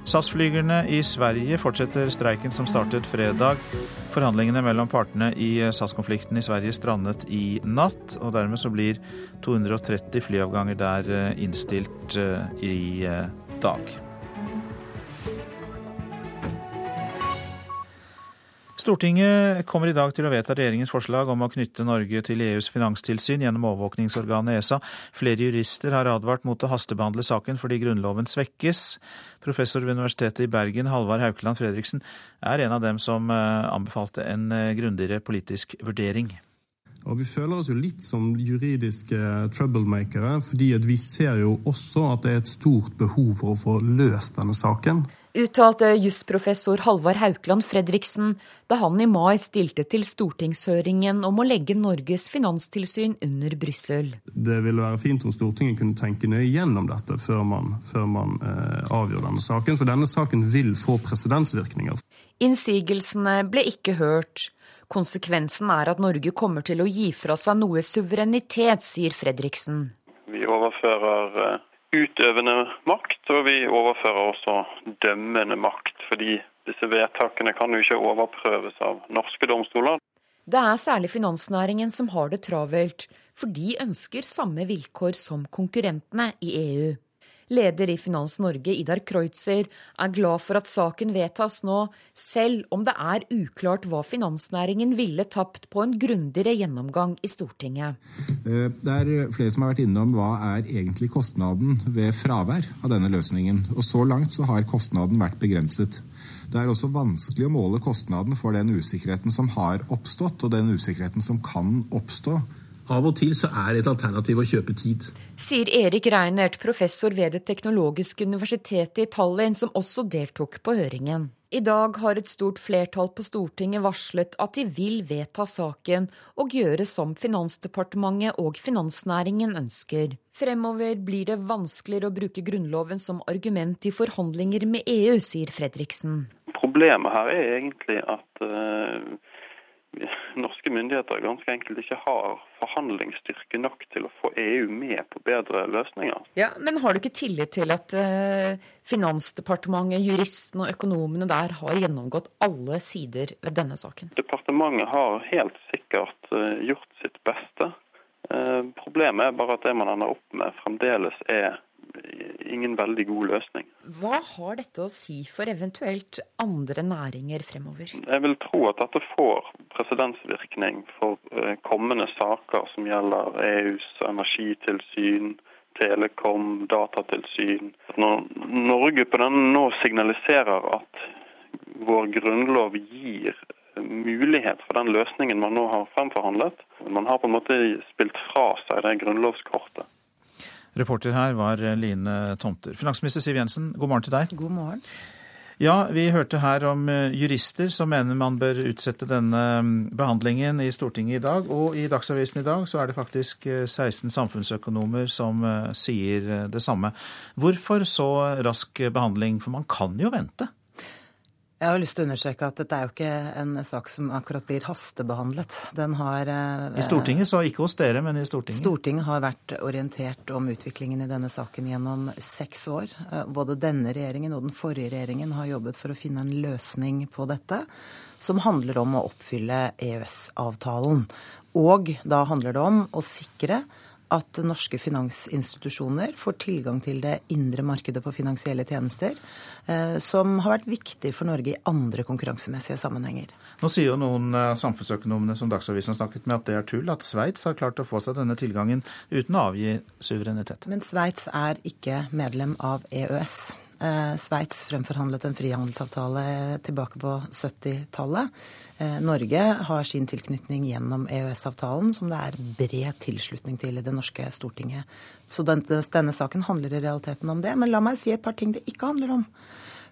Speaker 1: SAS-flygerne i Sverige fortsetter streiken som startet fredag. Forhandlingene mellom partene i SAS-konflikten i Sverige strandet i natt, og dermed så blir 230 flyavganger der eh, innstilt eh, i eh, dag. Stortinget kommer i dag til å vedta regjeringens forslag om å knytte Norge til EUs finanstilsyn gjennom overvåkningsorganet ESA. Flere jurister har advart mot å hastebehandle saken fordi Grunnloven svekkes. Professor ved Universitetet i Bergen, Halvard Haukeland Fredriksen, er en av dem som eh, anbefalte en eh, grundigere politisk vurdering.
Speaker 32: Og Vi føler oss jo litt som juridiske troublemakere, fordi vi ser jo også at det er et stort behov for å få løst denne saken
Speaker 33: uttalte jusprofessor Halvard Haukland Fredriksen da han i mai stilte til stortingshøringen om å legge Norges finanstilsyn under Brussel.
Speaker 32: Det ville være fint om Stortinget kunne tenke nøye gjennom dette før man, før man eh, avgjør denne saken, for denne saken vil få presedensvirkninger.
Speaker 33: Innsigelsene ble ikke hørt. Konsekvensen er at Norge kommer til å gi fra seg noe suverenitet, sier Fredriksen.
Speaker 34: Vi overfører eh, utøvende makt, og vi overfører også dømmende makt. Fordi disse vedtakene kan jo ikke overprøves av norske domstoler.
Speaker 33: Det er særlig finansnæringen som har det travelt, for de ønsker samme vilkår som konkurrentene i EU. Leder i Finans Norge, Idar Kreutzer, er glad for at saken vedtas nå, selv om det er uklart hva finansnæringen ville tapt på en grundigere gjennomgang i Stortinget.
Speaker 35: Eh, det er flere som har vært innom hva er egentlig kostnaden ved fravær av denne løsningen. Og så langt så har kostnaden vært begrenset. Det er også vanskelig å måle kostnaden for den usikkerheten som har oppstått, og den usikkerheten som kan oppstå av og til så er et alternativ å kjøpe tid.
Speaker 33: Sier Erik Reinert, professor ved Det teknologiske universitetet i Tallinn, som også deltok på høringen. I dag har et stort flertall på Stortinget varslet at de vil vedta saken og gjøre som Finansdepartementet og finansnæringen ønsker. Fremover blir det vanskeligere å bruke Grunnloven som argument i forhandlinger med EU, sier Fredriksen.
Speaker 34: Problemet her er egentlig at uh norske myndigheter ganske enkelt ikke har forhandlingsstyrke nok til å få EU med på bedre løsninger.
Speaker 33: Ja, Men har du ikke tillit til at uh, Finansdepartementet, juristene og økonomene der har gjennomgått alle sider ved denne saken?
Speaker 34: Departementet har helt sikkert uh, gjort sitt beste. Uh, problemet er bare at det man ender opp med fremdeles er ingen veldig god løsning.
Speaker 33: Hva har dette å si for eventuelt andre næringer fremover?
Speaker 34: Jeg vil tro at dette får presedensvirkning for eh, kommende saker som gjelder EUs energitilsyn, Telekom, datatilsyn. Når Norge på denne nå signaliserer at vår grunnlov gir mulighet for den løsningen man nå har fremforhandlet. Man har på en måte spilt fra seg det grunnlovskortet.
Speaker 1: Reporter her var Line Tomter. Finansminister Siv Jensen, god morgen til deg.
Speaker 36: God morgen.
Speaker 1: Ja, vi hørte her om eh, jurister som mener man bør utsette denne mm, behandlingen i Stortinget i dag. Og i Dagsavisen i dag så er det faktisk 16 eh, samfunnsøkonomer som eh, sier det samme. Hvorfor så rask behandling? For man kan jo vente?
Speaker 36: Jeg har lyst til å understreke at dette er jo ikke en sak som akkurat blir hastebehandlet. Den har
Speaker 1: I Stortinget, så ikke hos dere, men i Stortinget?
Speaker 36: Stortinget har vært orientert om utviklingen i denne saken gjennom seks år. Både denne regjeringen og den forrige regjeringen har jobbet for å finne en løsning på dette, som handler om å oppfylle EØS-avtalen. Og da handler det om å sikre at norske finansinstitusjoner får tilgang til det indre markedet på finansielle tjenester, eh, som har vært viktig for Norge i andre konkurransemessige sammenhenger.
Speaker 1: Nå sier jo noen samfunnsøkonomene som Dagsavisen har snakket med at det er tull, at Sveits har klart å få seg denne tilgangen uten å avgi suverenitet.
Speaker 36: Men Sveits er ikke medlem av EØS. Eh, Sveits fremforhandlet en frihandelsavtale tilbake på 70-tallet. Eh, Norge har sin tilknytning gjennom EØS-avtalen, som det er bred tilslutning til i det norske Stortinget. Så denne, saken handler i realiteten om det. Men la meg si et par ting det ikke handler om.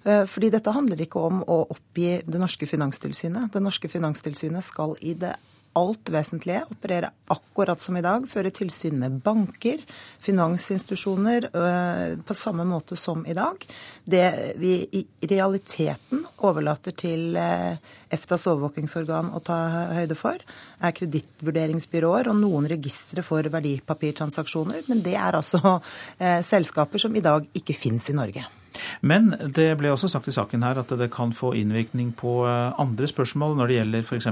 Speaker 36: Eh, fordi dette handler ikke om å oppgi det norske finanstilsynet. Det norske finanstilsynet skal i det alt vesentlige operere akkurat som i dag, føre tilsyn med banker, finansinstitusjoner øh, på samme måte som i dag. Det vi i realiteten overlater til øh, EFTAs overvåkingsorgan å ta høyde for, er kredittvurderingsbyråer og noen registre for verdipapirtransaksjoner. Men det er altså øh, selskaper som i dag ikke fins i Norge.
Speaker 1: Men det ble også sagt i saken her at det kan få innvirkning på eh, andre spørsmål når det gjelder f.eks.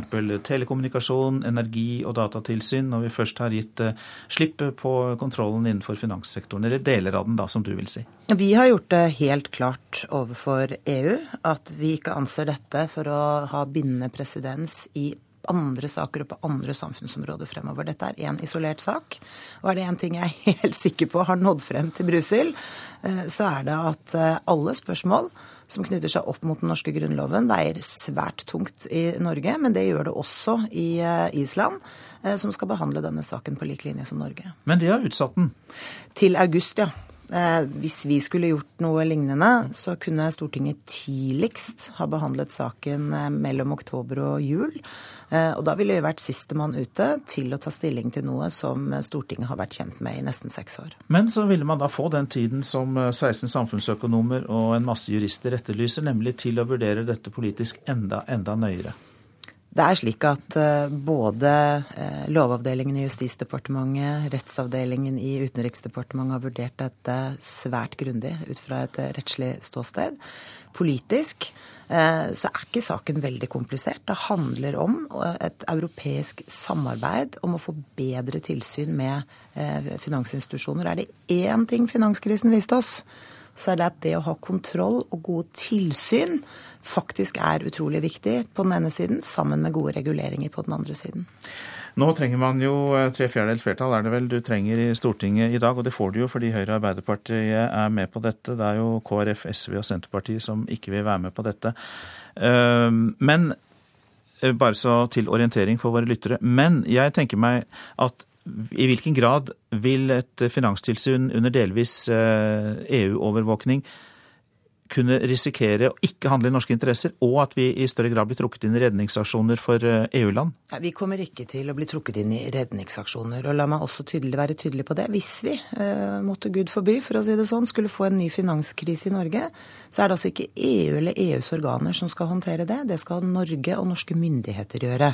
Speaker 1: telekommunikasjon, energi og datatilsyn, når vi først har gitt eh, slipp på kontrollen innenfor finanssektoren, eller deler av den, da, som du vil si.
Speaker 36: Vi har gjort det helt klart overfor EU at vi ikke anser dette for å ha bindende presedens i andre saker og på andre samfunnsområder fremover. Dette er én isolert sak. Og er det én ting jeg er helt sikker på har nådd frem til Brussel, eh, så er det at eh, alle spørsmål som knytter seg opp mot den norske grunnloven, veier svært tungt i Norge. Men det gjør det også i eh, Island, som skal behandle denne saken på lik linje som Norge.
Speaker 1: Men de har utsatt den?
Speaker 36: Til august, ja. Hvis vi skulle gjort noe lignende, så kunne Stortinget tidligst ha behandlet saken mellom oktober og jul. Eh, og da ville vi vært sistemann ute til å ta stilling til noe som Stortinget har vært kjent med i nesten seks år.
Speaker 1: Men så ville man da få den tiden som 16 eh, samfunnsøkonomer og en masse jurister etterlyser, nemlig til å vurdere dette politisk enda, enda nøyere.
Speaker 36: Det er slik at eh, både Lovavdelingen i Justisdepartementet, rettsavdelingen i Utenriksdepartementet har vurdert dette svært grundig ut fra et rettslig ståsted. Politisk så er ikke saken veldig komplisert. Det handler om et europeisk samarbeid om å få bedre tilsyn med eh, finansinstitusjoner. Er det én ting finanskrisen viste oss, så er det at det å ha kontroll og gode tilsyn faktisk er utrolig viktig på den ene siden, sammen med gode reguleringer på den andre siden.
Speaker 1: Nå trenger man jo eh, tre fjerdedels flertall, er det vel du trenger i Stortinget i dag. Og det får du jo fordi Høyre og Arbeiderpartiet er med på dette. Det er jo KrF, SV og Senterpartiet som ikke vil være med på dette. Ehm, men eh, bare så til orientering for våre lyttere. Men jeg tenker meg at i hvilken grad vil et finanstilsyn under delvis EU-overvåkning eh, e kunne risikere å ikke handle i norske interesser, og at vi i større grad blir trukket inn i redningsaksjoner for eh, EU-land?
Speaker 36: Vi kommer ikke til å bli trukket inn i redningsaksjoner. Og la meg også tydelig, være tydelig på det. Hvis vi, eh, måtte Gud forby, for å si det sånn, skulle få en ny finanskrise i Norge, så er det altså ikke EU eller EUs organer som skal håndtere det. Det skal Norge og norske myndigheter gjøre.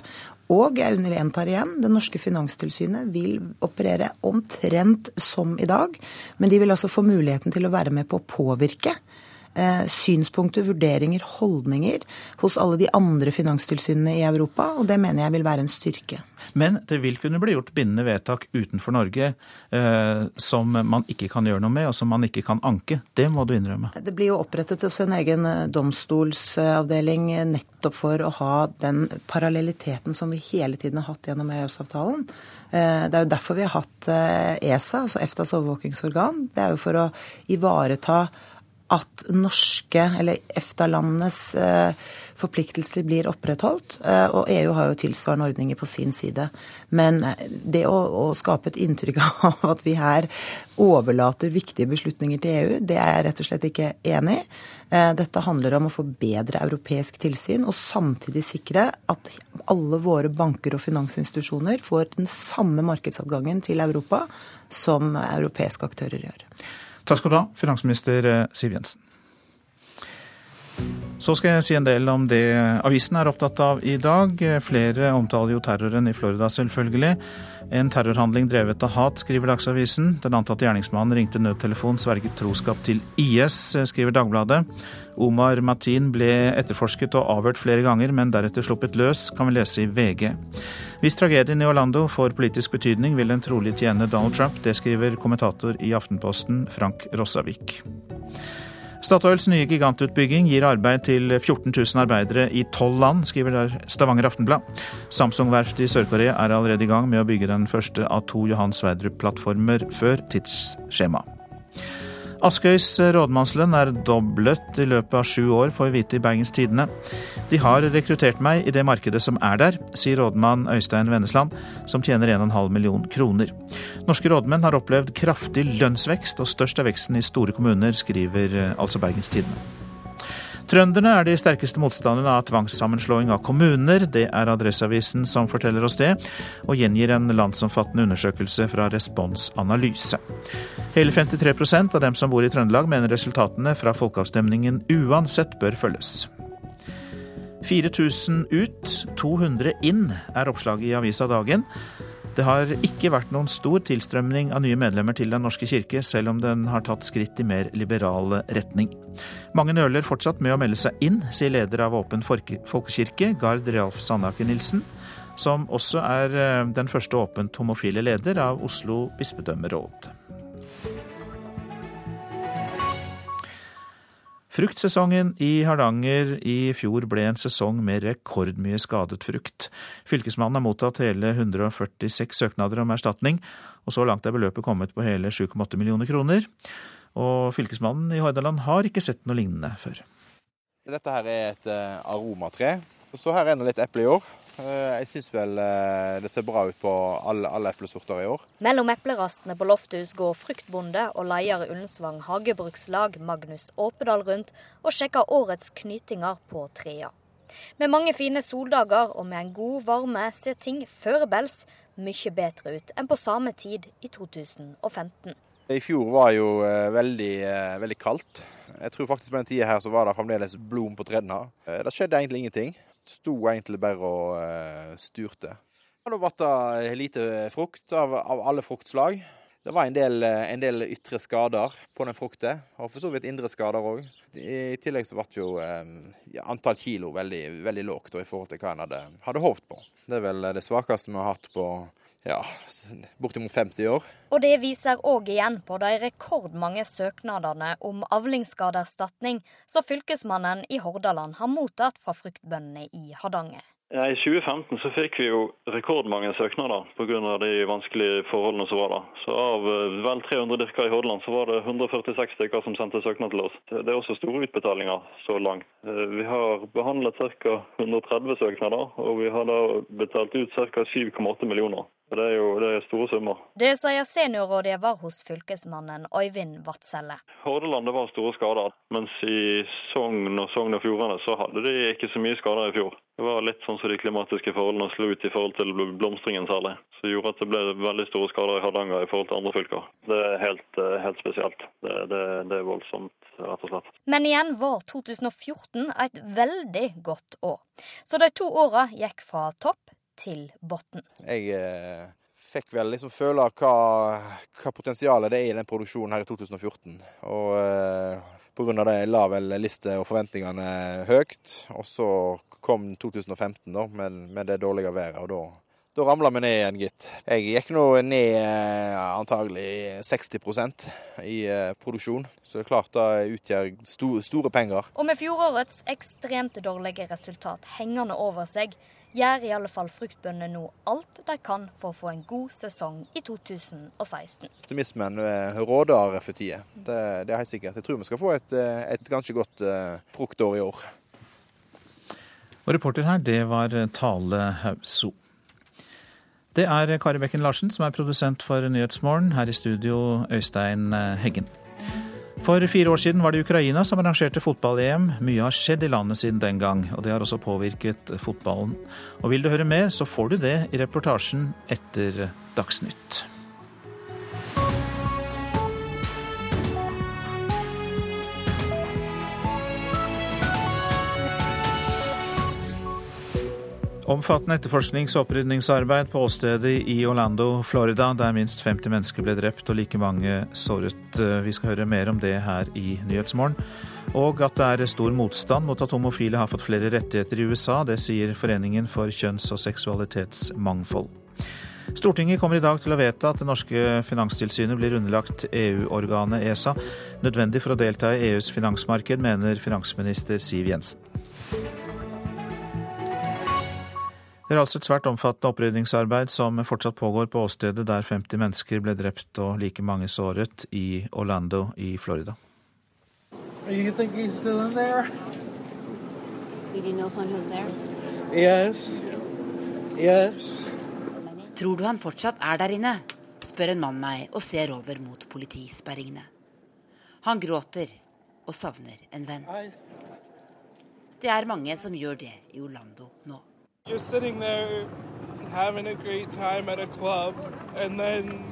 Speaker 36: Og jeg gjentar igjen, det norske finanstilsynet vil operere omtrent som i dag. Men de vil altså få muligheten til å være med på å påvirke synspunkter, vurderinger, holdninger hos alle de andre finanstilsynene i Europa, og det mener jeg vil være en styrke.
Speaker 1: Men det vil kunne bli gjort bindende vedtak utenfor Norge eh, som man ikke kan gjøre noe med, og som man ikke kan anke. Det må du innrømme.
Speaker 36: Det blir jo opprettet også en egen eh, domstolsavdeling nettopp for å ha den parallelliteten som vi hele tiden har hatt gjennom EØS-avtalen. Eh, det er jo derfor vi har hatt ESA, altså EFTAs overvåkingsorgan. Det er jo for å ivareta at norske, eller EFTA-landenes eh, forpliktelser blir opprettholdt. Eh, og EU har jo tilsvarende ordninger på sin side. Men eh, det å, å, skape et inntrykk av at vi her overlater viktige beslutninger til EU, det er jeg rett og slett ikke enig i. Dette handler om å få bedre europeisk tilsyn, og samtidig sikre at alle våre banker og finansinstitusjoner får den samme markedsadgangen til Europa som europeiske aktører gjør.
Speaker 1: Takk skal du ha, finansminister eh, Siv Jensen. Så skal jeg si en del om det avisen er opptatt av i dag. Flere omtaler jo terroren i Florida, selvfølgelig. En terrorhandling drevet av hat, skriver Dagsavisen. Den antatte gjerningsmannen ringte nødtelefon, sverget troskap til IS, skriver Dagbladet. Omar Matin ble etterforsket og avhørt flere ganger, men deretter sluppet løs, kan vi lese i VG. Hvis tragedien i Orlando får politisk betydning, vil den trolig tjene Donald Trump. Det skriver kommentator i Aftenposten, Frank Rossavik. Statoils nye gigantutbygging gir arbeid til 14 000 arbeidere i tolv land, skriver der Stavanger Aftenblad. Samsung-verftet i Sør-Korea er allerede i gang med å bygge den første av to Johan Sverdrup-plattformer før tidsskjema. Askøys rådmannslønn er doblet i løpet av sju år, får vi vite i Bergens Tidende. De har rekruttert meg i det markedet som er der, sier rådmann Øystein Vennesland, som tjener 1,5 million kroner. Norske rådmenn har opplevd kraftig lønnsvekst, og størst er veksten i store kommuner, skriver eh, altså Bergens Tidende. Trønderne er de sterkeste motstanderne av tvangssammenslåing av kommuner. Det er Adresseavisen som forteller oss det, og gjengir en landsomfattende undersøkelse fra Respons Analyse. Hele 53% av dem som bor i Trøndelag mener resultatene fra folkeavstemningen uansett bør følges. 4000 ut, 200 inn, er oppslaget i avisa Dagen. Det har ikke vært noen stor tilstrømning av nye medlemmer til Den norske kirke, selv om den har tatt skritt i mer liberal retning. Mange nøler fortsatt med å melde seg inn, sier leder av Åpen folkekirke, Gard Realf Sandaker Nilsen, som også er eh, den første åpent homofile leder av Oslo bispedømmeråd. Fruktsesongen i Hardanger i fjor ble en sesong med rekordmye skadet frukt. Fylkesmannen har mottatt hele 146 søknader om erstatning, og så langt er beløpet kommet på hele 7,8 millioner kroner. Og fylkesmannen i Hordaland har ikke sett noe lignende før.
Speaker 37: Dette her er et eh, aromatre. Og så her er det litt eple i år. Eh, jeg syns vel eh, det ser bra ut på alle, alle eplesorter i år.
Speaker 38: Mellom eplerastene på Lofthus går fruktbonde og leder Ullensvang hagebrukslag Magnus Åpedal rundt og sjekker årets knytinger på trea. Med mange fine soldager og med en god varme ser ting førebels mye bedre ut enn på samme tid i 2015.
Speaker 37: I fjor var jo eh, veldig, veldig kaldt. Jeg tror faktisk på den tida her så var det fremdeles blom på trærne. Det skjedde egentlig ingenting sto egentlig bare og uh, sturte. da ble lite frukt av, av, alle fruktslag. Det var en del, eh, en del, ytre skader på den frukten, og for så vidt indre skader òg. I tillegg så ble jo um, antall kilo veldig, veldig lågt i forhold til hva en hadde, hadde håpet på. Det er vel det svakeste vi har hatt på ja, bortimot 50 år.
Speaker 38: Og det viser òg igjen på de rekordmange søknadene om avlingsskadeerstatning som fylkesmannen i Hordaland har mottatt fra fruktbøndene i Hardanger.
Speaker 34: Ja, I 2015 så fikk vi jo rekordmange søknader pga. de vanskelige forholdene som var da. Så Av eh, vel 300 dyrker i Hordaland så var det 146 stykker som sendte søknad til oss. Det er også store utbetalinger så langt. Eh, vi har behandlet ca. 130 søknader, og vi har da betalt ut ca. 7,8 millioner. Det er jo det er store summer.
Speaker 38: Det sier seniorrådgiver hos fylkesmannen Øyvind Vadselle.
Speaker 34: Hordaland det var store skader, mens i Sogn og Sogn og Fjordane så hadde de ikke så mye skader i fjor. Det var litt sånn som de klimatiske forholdene slo ut i forhold til blomstringen særlig. Som gjorde at det ble veldig store skader i Hardanger i forhold til andre fylker. Det er helt, eh, helt spesielt. Det, det, det er voldsomt, rett og slett.
Speaker 38: Men igjen var 2014 et veldig godt år. Så de to åra gikk fra topp til bunnen.
Speaker 37: Jeg eh, fikk vel liksom føle hva, hva potensialet det er i den produksjonen her i 2014. Og eh, pga. det la vel liste og forventningene høyt. Og så kom 2015 da, med, med det dårlige været. og da da ramla vi ned igjen, gitt. Jeg gikk nå ned eh, antagelig 60% i eh, produksjon. Så det er klart det utgjør store penger.
Speaker 38: Og med fjorårets ekstremt dårlige resultat hengende over seg, gjør i alle fall fruktbøndene nå alt de kan for å få en god sesong i 2016.
Speaker 37: Optimismen eh, råder for tida. Det, det, er helt sikkert. Jeg tror vi skal få et, eh, et ganske godt uh, fruktår i år.
Speaker 1: Og reporter her, det var Tale Hauso. Det er Kari Bekken Larsen som er produsent for Nyhetsmorgen. Her i studio Øystein Heggen. For fire år siden var det Ukraina som arrangerte fotball-EM. Mye har skjedd i landet siden den gang, og det har også påvirket fotballen. Og vil du høre mer, så får du det i reportasjen etter Dagsnytt. Omfattende etterforsknings- og opprydningsarbeid på åstedet i Orlando, Florida, der minst 50 mennesker ble drept og like mange såret. Vi skal høre mer om det her i Nyhetsmorgen. Og at det er stor motstand mot at homofile har fått flere rettigheter i USA. Det sier Foreningen for kjønns- og seksualitetsmangfold. Stortinget kommer i dag til å vedta at det norske finanstilsynet blir underlagt EU-organet ESA. Nødvendig for å delta i EUs finansmarked, mener finansminister Siv Jensen. Det er altså et svært omfattende opprydningsarbeid som fortsatt pågår på åstedet der 50 mennesker ble drept og like mange såret i Orlando i Florida.
Speaker 2: Yes. Yes. Tror du han fortsatt er der inne? spør en mann meg og ser over mot politisperringene. Han gråter og savner en venn. Det er mange som gjør det i Orlando nå.
Speaker 27: You're sitting there having a great time at a club, and then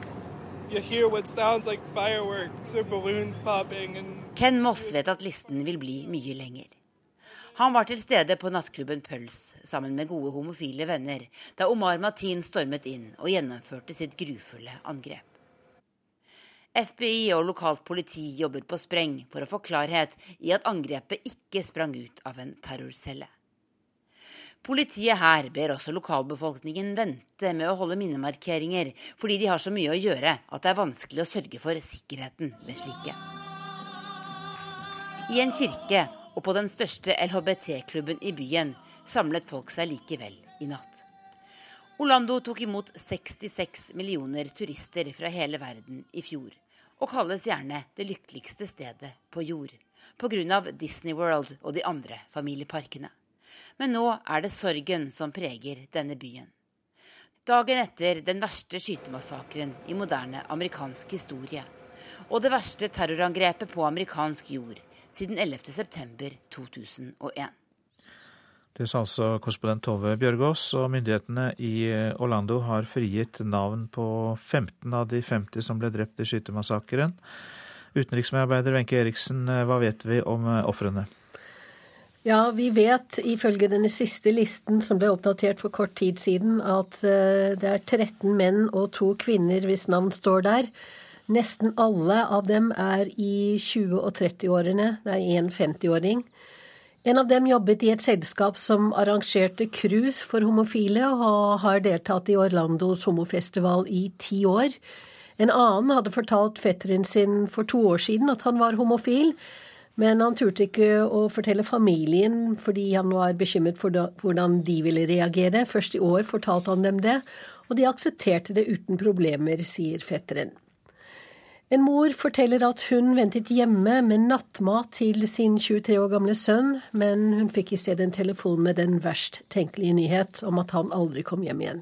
Speaker 27: you hear what sounds like fireworks or balloons popping. And...
Speaker 2: Ken Moss vet at listen vil bli mye lenger. Han var til stede på nattklubben Pøls sammen med gode homofile venner da Omar Matin stormet inn og gjennomførte sitt grufulle angrep. FBI og lokalt politi jobber på spreng for å få klarhet i at angrepet ikke sprang ut av en terrorcelle. Politiet her ber også lokalbefolkningen vente med å holde minnemarkeringer, fordi de har så mye å gjøre at det er vanskelig å sørge for sikkerheten ved slike. I en kirke og på den største LHBT-klubben i byen samlet folk seg likevel i natt. Orlando tok imot 66 millioner turister fra hele verden i fjor, og kalles gjerne det lykkeligste stedet på jord, pga. Disney World og de andre familieparkene. Men nå er det sorgen som preger denne byen. Dagen etter den verste skytemassakren i moderne amerikansk historie, og det verste terrorangrepet på amerikansk jord siden 11.9.2001.
Speaker 1: Det sa altså korrespondent Tove Bjørgaas, og myndighetene i Orlando har frigitt navn på 15 av de 50 som ble drept i skytemassakren. Utenriksmedarbeider Wenche Eriksen, hva vet vi om ofrene?
Speaker 39: Ja, vi vet ifølge denne siste listen som ble oppdatert for kort tid siden, at eh, det er 13 menn og to kvinner hvis navn står der. Nesten alle av dem er i 20- og 30-årene. Det er en 50-åring. En av dem jobbet i et selskap som arrangerte cruise for homofile, og har deltatt i Orlandos homofestival i ti år. En annen hadde fortalt fetteren sin for to år siden at han var homofil, men han turte ikke å fortelle familien fordi han var bekymret for hvordan de ville reagere. Først i år fortalte han dem det, og de aksepterte det uten problemer, sier fetteren. En mor forteller at hun ventet hjemme med nattmat til sin 23 år gamle sønn, men hun fikk i stedet en telefon med den verst tenkelige nyhet om at han aldri kom hjem igjen.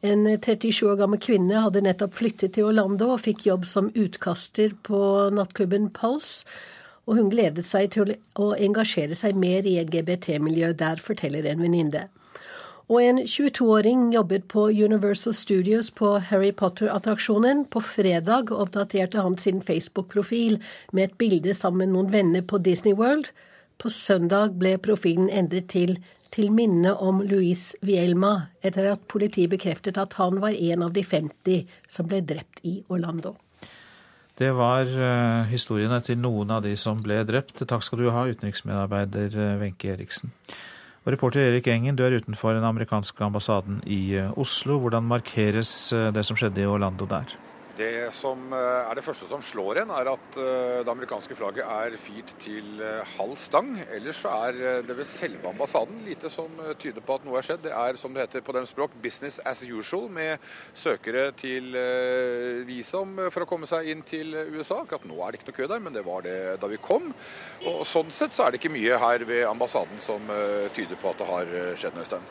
Speaker 39: En 37 år gammel kvinne hadde nettopp flyttet til Orlando og fikk jobb som utkaster på nattklubben Pulse, og hun gledet seg til å engasjere seg mer i LGBT-miljøet der, forteller en venninne. Og en 22-åring jobbet på Universal Studios på Harry Potter-attraksjonen. På fredag oppdaterte han sin Facebook-profil med et bilde sammen med noen venner på Disney World. På søndag ble profilen endret til til minne om Luis Vielma, etter at politiet bekreftet at han var en av de 50 som ble drept i Orlando.
Speaker 1: Det var uh, historiene til noen av de som ble drept. Takk skal du ha, utenriksmedarbeider uh, Wenche Eriksen. Og reporter Erik Engen, du er utenfor den amerikanske ambassaden i uh, Oslo. Hvordan markeres det som skjedde i Orlando der?
Speaker 8: Det som eh, er det første som slår en, er at eh, det amerikanske flagget er firt til eh, halv stang. Ellers så er det ved selve ambassaden lite som tyder på at noe er skjedd. Det er som det heter på deres språk 'business as usual', med søkere til visum for å komme seg inn til USA. Akkurat nå er det ikke noe kø der, men det var det da vi kom. Og Sånn sett så er det ikke mye her ved ambassaden som tyder på at det har skjedd noe, Øystein.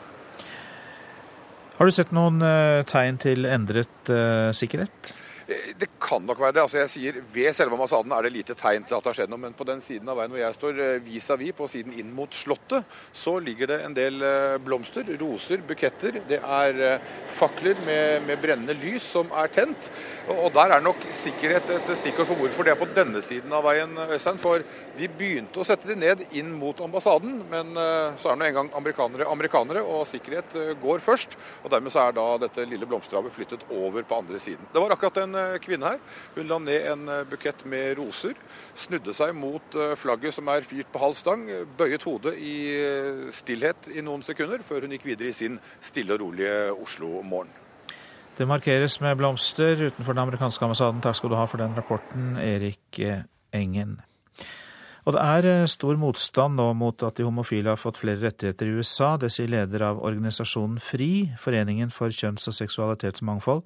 Speaker 1: Har du sett noen tegn til endret sikkerhet?
Speaker 8: Det kan nok være det. Altså jeg sier Ved selve ambassaden er det lite tegn til at det har skjedd noe. Men på den siden av veien hvor jeg står eh, vis-à-vis, -vis, på siden inn mot Slottet, så ligger det en del eh, blomster, roser, buketter. Det er eh, fakler med, med brennende lys som er tent. Og der er nok sikkerhet et stikkord for hvorfor det er på denne siden av veien, Øystein. For de begynte å sette de ned inn mot ambassaden, men så er nå engang amerikanere, amerikanere, og sikkerhet går først. Og dermed så er da dette lille blomsterhavet flyttet over på andre siden. Det var akkurat en Eh, kvinne her. Hun la ned en eh, bukett med roser, snudde seg mot eh, flagget som er firt på halv stang, bøyet hodet i stillhet i noen sekunder, før hun gikk videre i sin stille og rolige Oslo-morgen.
Speaker 1: Det markeres med blomster utenfor den amerikanske ambassaden. Takk skal du ha for den rapporten, Erik Engen. Og det er stor motstand nå mot at de homofile har fått flere rettigheter i USA. Det sier leder av organisasjonen FRI, Foreningen for kjønns- og seksualitetsmangfold,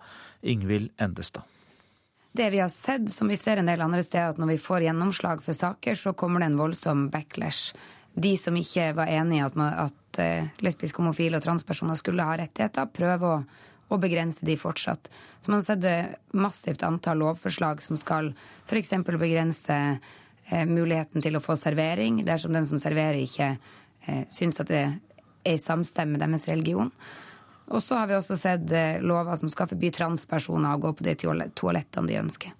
Speaker 1: Ingvild Endestad
Speaker 28: det vi har sett, som vi ser en del andre steder, at når vi får gjennomslag for saker, så kommer det en voldsom backlash. De som ikke var enig i at, at uh, lesbiske, homofile og transpersoner skulle ha rettigheter, prøver å, å begrense de fortsatt. Så man har sett massivt antall lovforslag som skal f.eks. begrense eh, muligheten til å få servering dersom den som serverer, ikke eh, syns at det er i samstemme med deres religion. Og så har vi også sett eh, lover som skal forby transpersoner å gå på de toalettene de ønsker.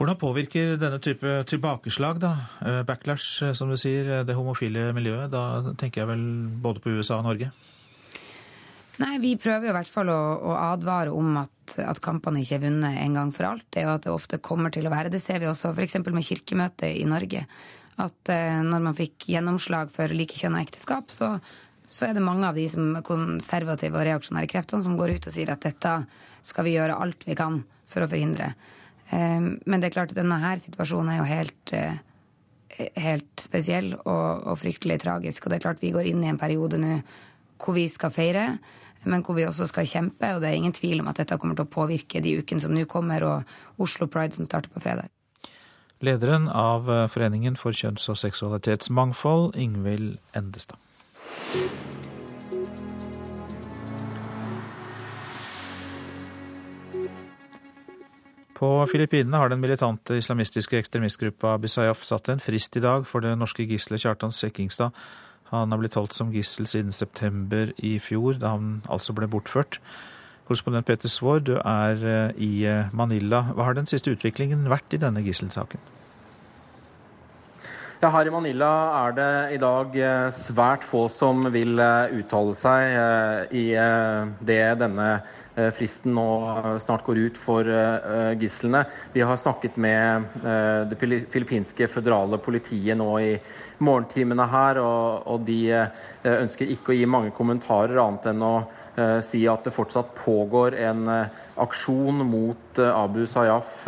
Speaker 1: Hvordan påvirker denne type tilbakeslag, da, eh, backlash, eh, som du sier, det homofile miljøet? Da tenker jeg vel både på USA og Norge?
Speaker 28: Nei, Vi prøver jo i hvert fall å, å advare om at, at, kampene ikke er vunnet en gang for alt. Det er jo at det ofte kommer til å være. Det ser vi også f.eks. med Kirkemøtet i Norge. At når man fikk gjennomslag for likekjønna ekteskap, så, så, er det mange av de som konservative og reaksjonære kreftene som går ut og sier at dette skal vi gjøre alt vi kan for å forhindre. Ehm, men det er klart at denne her situasjonen er jo helt, eh, helt spesiell og, og, fryktelig tragisk. Og det er klart vi går inn i en periode nå hvor vi skal feire, men hvor vi også skal kjempe. Og det er ingen tvil om at dette kommer til å påvirke de ukene som nå kommer, og Oslo Pride som starter på fredag.
Speaker 1: Lederen av eh, Foreningen for kjønns- og seksualitetsmangfold, Ingvild Endestad. På Filippinene har den militante islamistiske ekstremistgruppa Bisayaf satt en frist i dag for det norske gisselet Kjartan Sekkingstad. Han har blitt holdt som gissel siden september i fjor, da han altså ble bortført. Korrespondent Peter Svaar, du er eh, i eh, Manila. Hva har den siste utviklingen vært i denne gisselsaken?
Speaker 40: Ja, her i Manila er det i dag eh, svært få som vil eh, uttale seg eh, i det denne fristen nå snart går ut for gislene. Vi har snakket med det filippinske føderale politiet nå i morgentimene her, og de ønsker ikke å gi mange kommentarer annet enn å si at det fortsatt pågår en aksjon mot Abu Sayyaf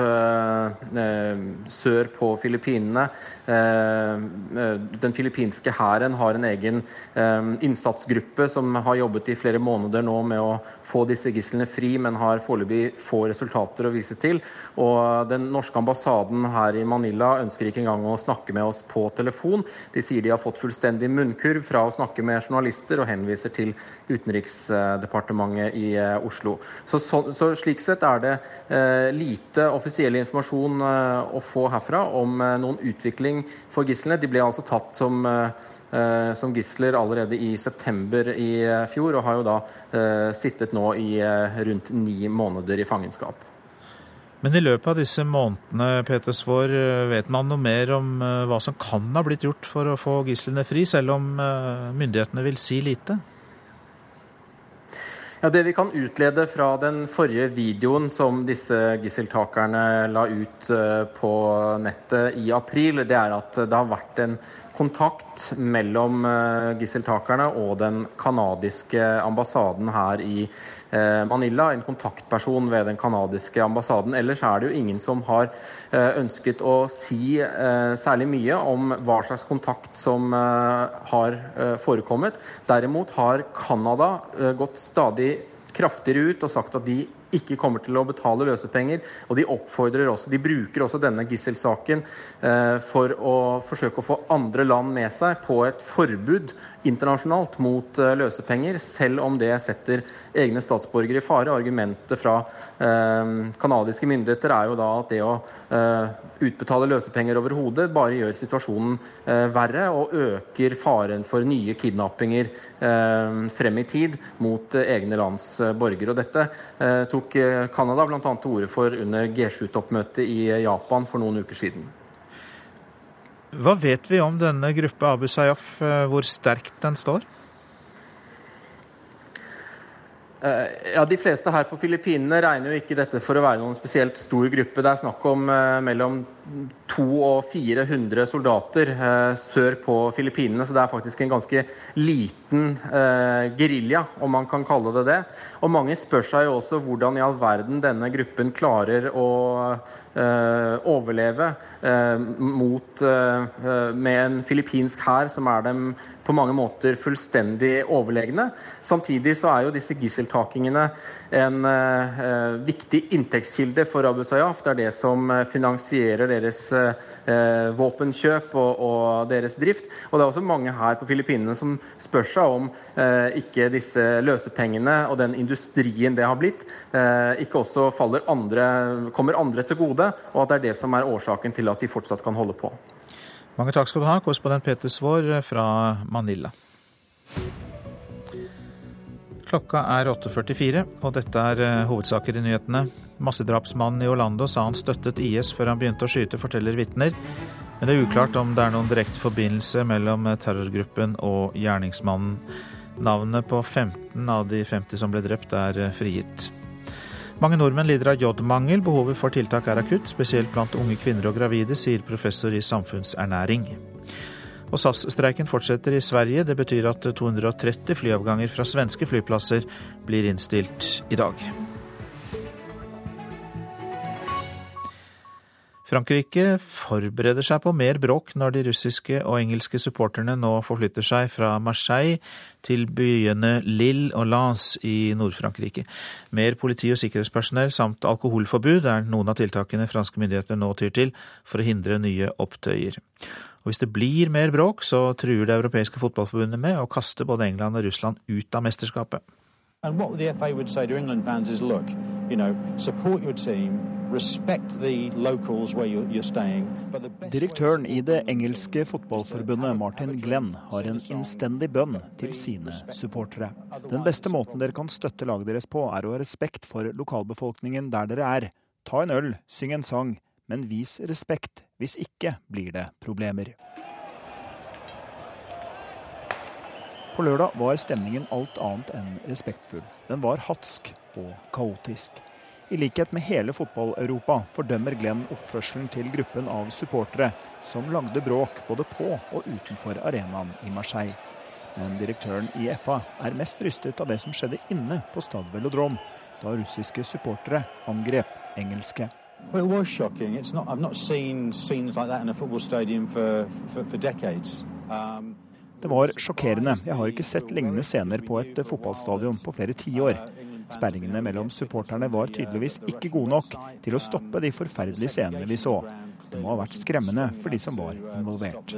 Speaker 40: sør på Filippinene. Eh, eh, den filippinske hæren har en egen eh, innsatsgruppe som har jobbet i flere måneder nå med å få disse gislene fri, men har foreløpig få resultater å vise til. Og den norske ambassaden her i Manila ønsker ikke engang å snakke med oss på telefon. De sier de har fått fullstendig munnkurv fra å snakke med journalister, og henviser til Utenriksdepartementet i Oslo. Så, så, så slik sett er det eh, lite offisiell informasjon eh, å få herfra om eh, noen utvikling for gislene. De ble altså tatt som, som gisler allerede i september i fjor, og har jo da eh, sittet nå i rundt ni måneder i fangenskap.
Speaker 1: Men i løpet av disse månedene Peter Svår, vet man noe mer om hva som kan ha blitt gjort for å få gislene fri, selv om myndighetene vil si lite?
Speaker 40: Ja, Det vi kan utlede fra den forrige videoen som disse gisseltakerne la ut eh, på nettet i april, det er at det har vært en kontakt mellom eh, gisseltakerne og den canadiske ambassaden her i eh, Manila. En kontaktperson ved den canadiske ambassaden. Ellers er det jo ingen som har ønsket å si særlig mye om hva slags kontakt som har forekommet. Derimot har Canada gått stadig kraftigere ut og sagt at de ikke kommer til å betale løsepenger. Og de oppfordrer også, de bruker også denne gisselsaken eh, for å forsøke å få andre land med seg på et forbud internasjonalt mot eh, løsepenger, selv om det setter egne statsborgere i fare. Argumentet fra eh, kanadiske myndigheter er jo da at det å eh, utbetale løsepenger overhodet bare gjør situasjonen eh, verre og øker faren for nye kidnappinger eh, frem i tid mot egne lands borgere. Og dette tok tok eh, Canada bl.a. til orde for under G7-toppmøtet i Japan for noen uker siden.
Speaker 1: Hva vet vi om denne gruppa Abu Sayyaf, eh, hvor sterkt den står?
Speaker 40: Eh, ja, De fleste her på Filippinene regner jo ikke dette for å være noen spesielt stor gruppe. Det er snakk om mellom 200 og 400 soldater eh, sør på Filippinene, så det er faktisk en ganske liten eh, gerilja, om man kan kalle det det. Og mange spør seg jo også hvordan i all verden denne gruppen klarer å eh, overleve eh, mot, eh, med en filippinsk hær som er dem på mange måter fullstendig overlegne. Samtidig så er jo disse gisseltakingene en eh, viktig inntektskilde for Abu Sayyaf. Det er det som finansierer deres deres eh, våpenkjøp og, og, deres drift. Og det er også mange her på Filippinene som spør seg om eh, ikke disse løsepengene og den industrien det har blitt, eh, ikke også andre, kommer andre til gode, og at det er det som er årsaken til at de fortsatt kan holde på.
Speaker 1: Mange takk skal du ha, korrespondent Peter Svaar fra Manila. Klokka er 8.44, og dette er eh, hovedsaker i nyhetene. Massedrapsmannen i Orlando sa han støttet IS før han begynte å skyte, forteller vitner. Men det er uklart om det er noen direkte forbindelse mellom terrorgruppen og gjerningsmannen. Navnet på 15 av de 50 som ble drept, er eh, frigitt. Mange nordmenn lider av jodmangel. Behovet for tiltak er akutt, spesielt blant unge kvinner og gravide, sier professor i samfunnsernæring. Og SAS-streiken fortsetter i Sverige. Det betyr at 230 flyavganger fra svenske flyplasser blir innstilt i dag. Frankrike forbereder seg på mer bråk når de russiske og engelske supporterne nå forflytter seg fra Marseille til byene Lille og Lens i Nord-Frankrike. Mer politi og sikkerhetspersonell samt alkoholforbud er noen av tiltakene franske myndigheter nå tyr til for å hindre nye opptøyer. Og Hvis det blir mer bråk, så truer det europeiske fotballforbundet med å kaste både England og Russland ut av mesterskapet.
Speaker 29: And what the FA would say to England fans is, look, you know, support your team,
Speaker 30: Direktøren i det engelske fotballforbundet, Martin Glenn, har en innstendig bønn til sine supportere. Den beste måten dere kan støtte laget deres på, er å ha respekt for lokalbefolkningen der dere er. Ta en øl, syng en sang, men vis respekt. Hvis ikke blir det problemer. På lørdag var stemningen alt annet enn respektfull. Den var hatsk og kaotisk. I likhet med hele fotball-Europa fordømmer Glenn oppførselen til gruppen av supportere som lagde bråk både på og utenfor arenaen i Marseille. Men direktøren i FA er mest rystet av det som skjedde inne på Stad Velodrom, da russiske supportere angrep engelske.
Speaker 29: Well, it was shocking. It's not, I've not seen scenes like that in a football stadium for, for, for decades. Um,
Speaker 30: det var sjokkerende. Jeg har ikke sett lignende scener på et fotballstadion på flere tiår. Sperringene mellom supporterne var tydeligvis ikke gode nok til å stoppe de forferdelige scenene vi så. Det må ha vært skremmende for de som var involvert.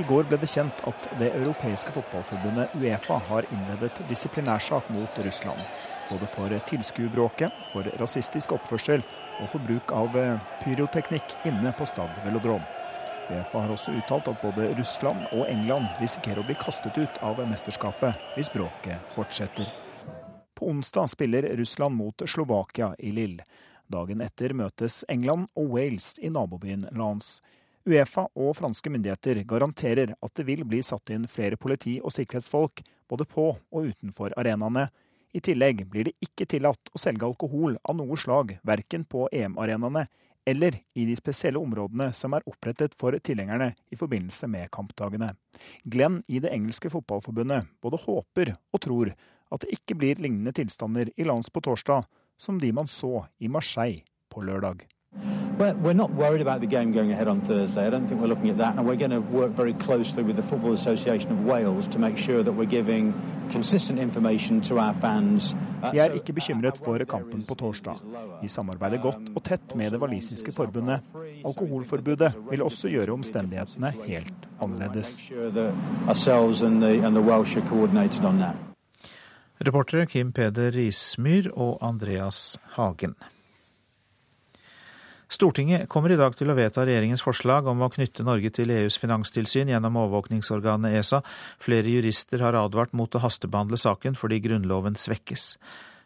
Speaker 30: I går ble det kjent at det europeiske fotballforbundet Uefa har innledet disiplinærsak mot Russland. Både for tilskuerbråket, for rasistisk oppførsel og for bruk av pyroteknikk inne på Stad Velodrom. Uefa har også uttalt at både Russland og England risikerer å bli kastet ut av mesterskapet hvis bråket fortsetter. På onsdag spiller Russland mot Slovakia i Lill. Dagen etter møtes England og Wales i nabobyen Lance. Uefa og franske myndigheter garanterer at det vil bli satt inn flere politi og sikkerhetsfolk både på og utenfor arenaene. I tillegg blir det ikke tillatt å selge alkohol av noe slag, verken på EM-arenaene eller i de spesielle områdene som er opprettet for tilhengerne i forbindelse med kampdagene. Glenn i det engelske fotballforbundet både håper og tror at det ikke blir lignende tilstander i lands på torsdag som de man så i Marseille på lørdag.
Speaker 29: Well, we're not worried about the game going ahead on Thursday. I don't think we're looking at that. And we're going to work very closely with the Football Association of Wales to make sure that we're giving consistent information to our fans.
Speaker 30: Vi er ikke bekymret for kampen på torsdag. Vi samarbeider godt og tett med det walisiske forbundet. Alkoholforbudet vil også gjøre omstendighetene helt annerledes.
Speaker 1: Reportere Kim Peder Rismyr og Andreas Hagen. Stortinget kommer i dag til å vedta regjeringens forslag om å knytte Norge til EUs finanstilsyn gjennom overvåkningsorganet ESA. Flere jurister har advart mot å hastebehandle saken fordi Grunnloven svekkes.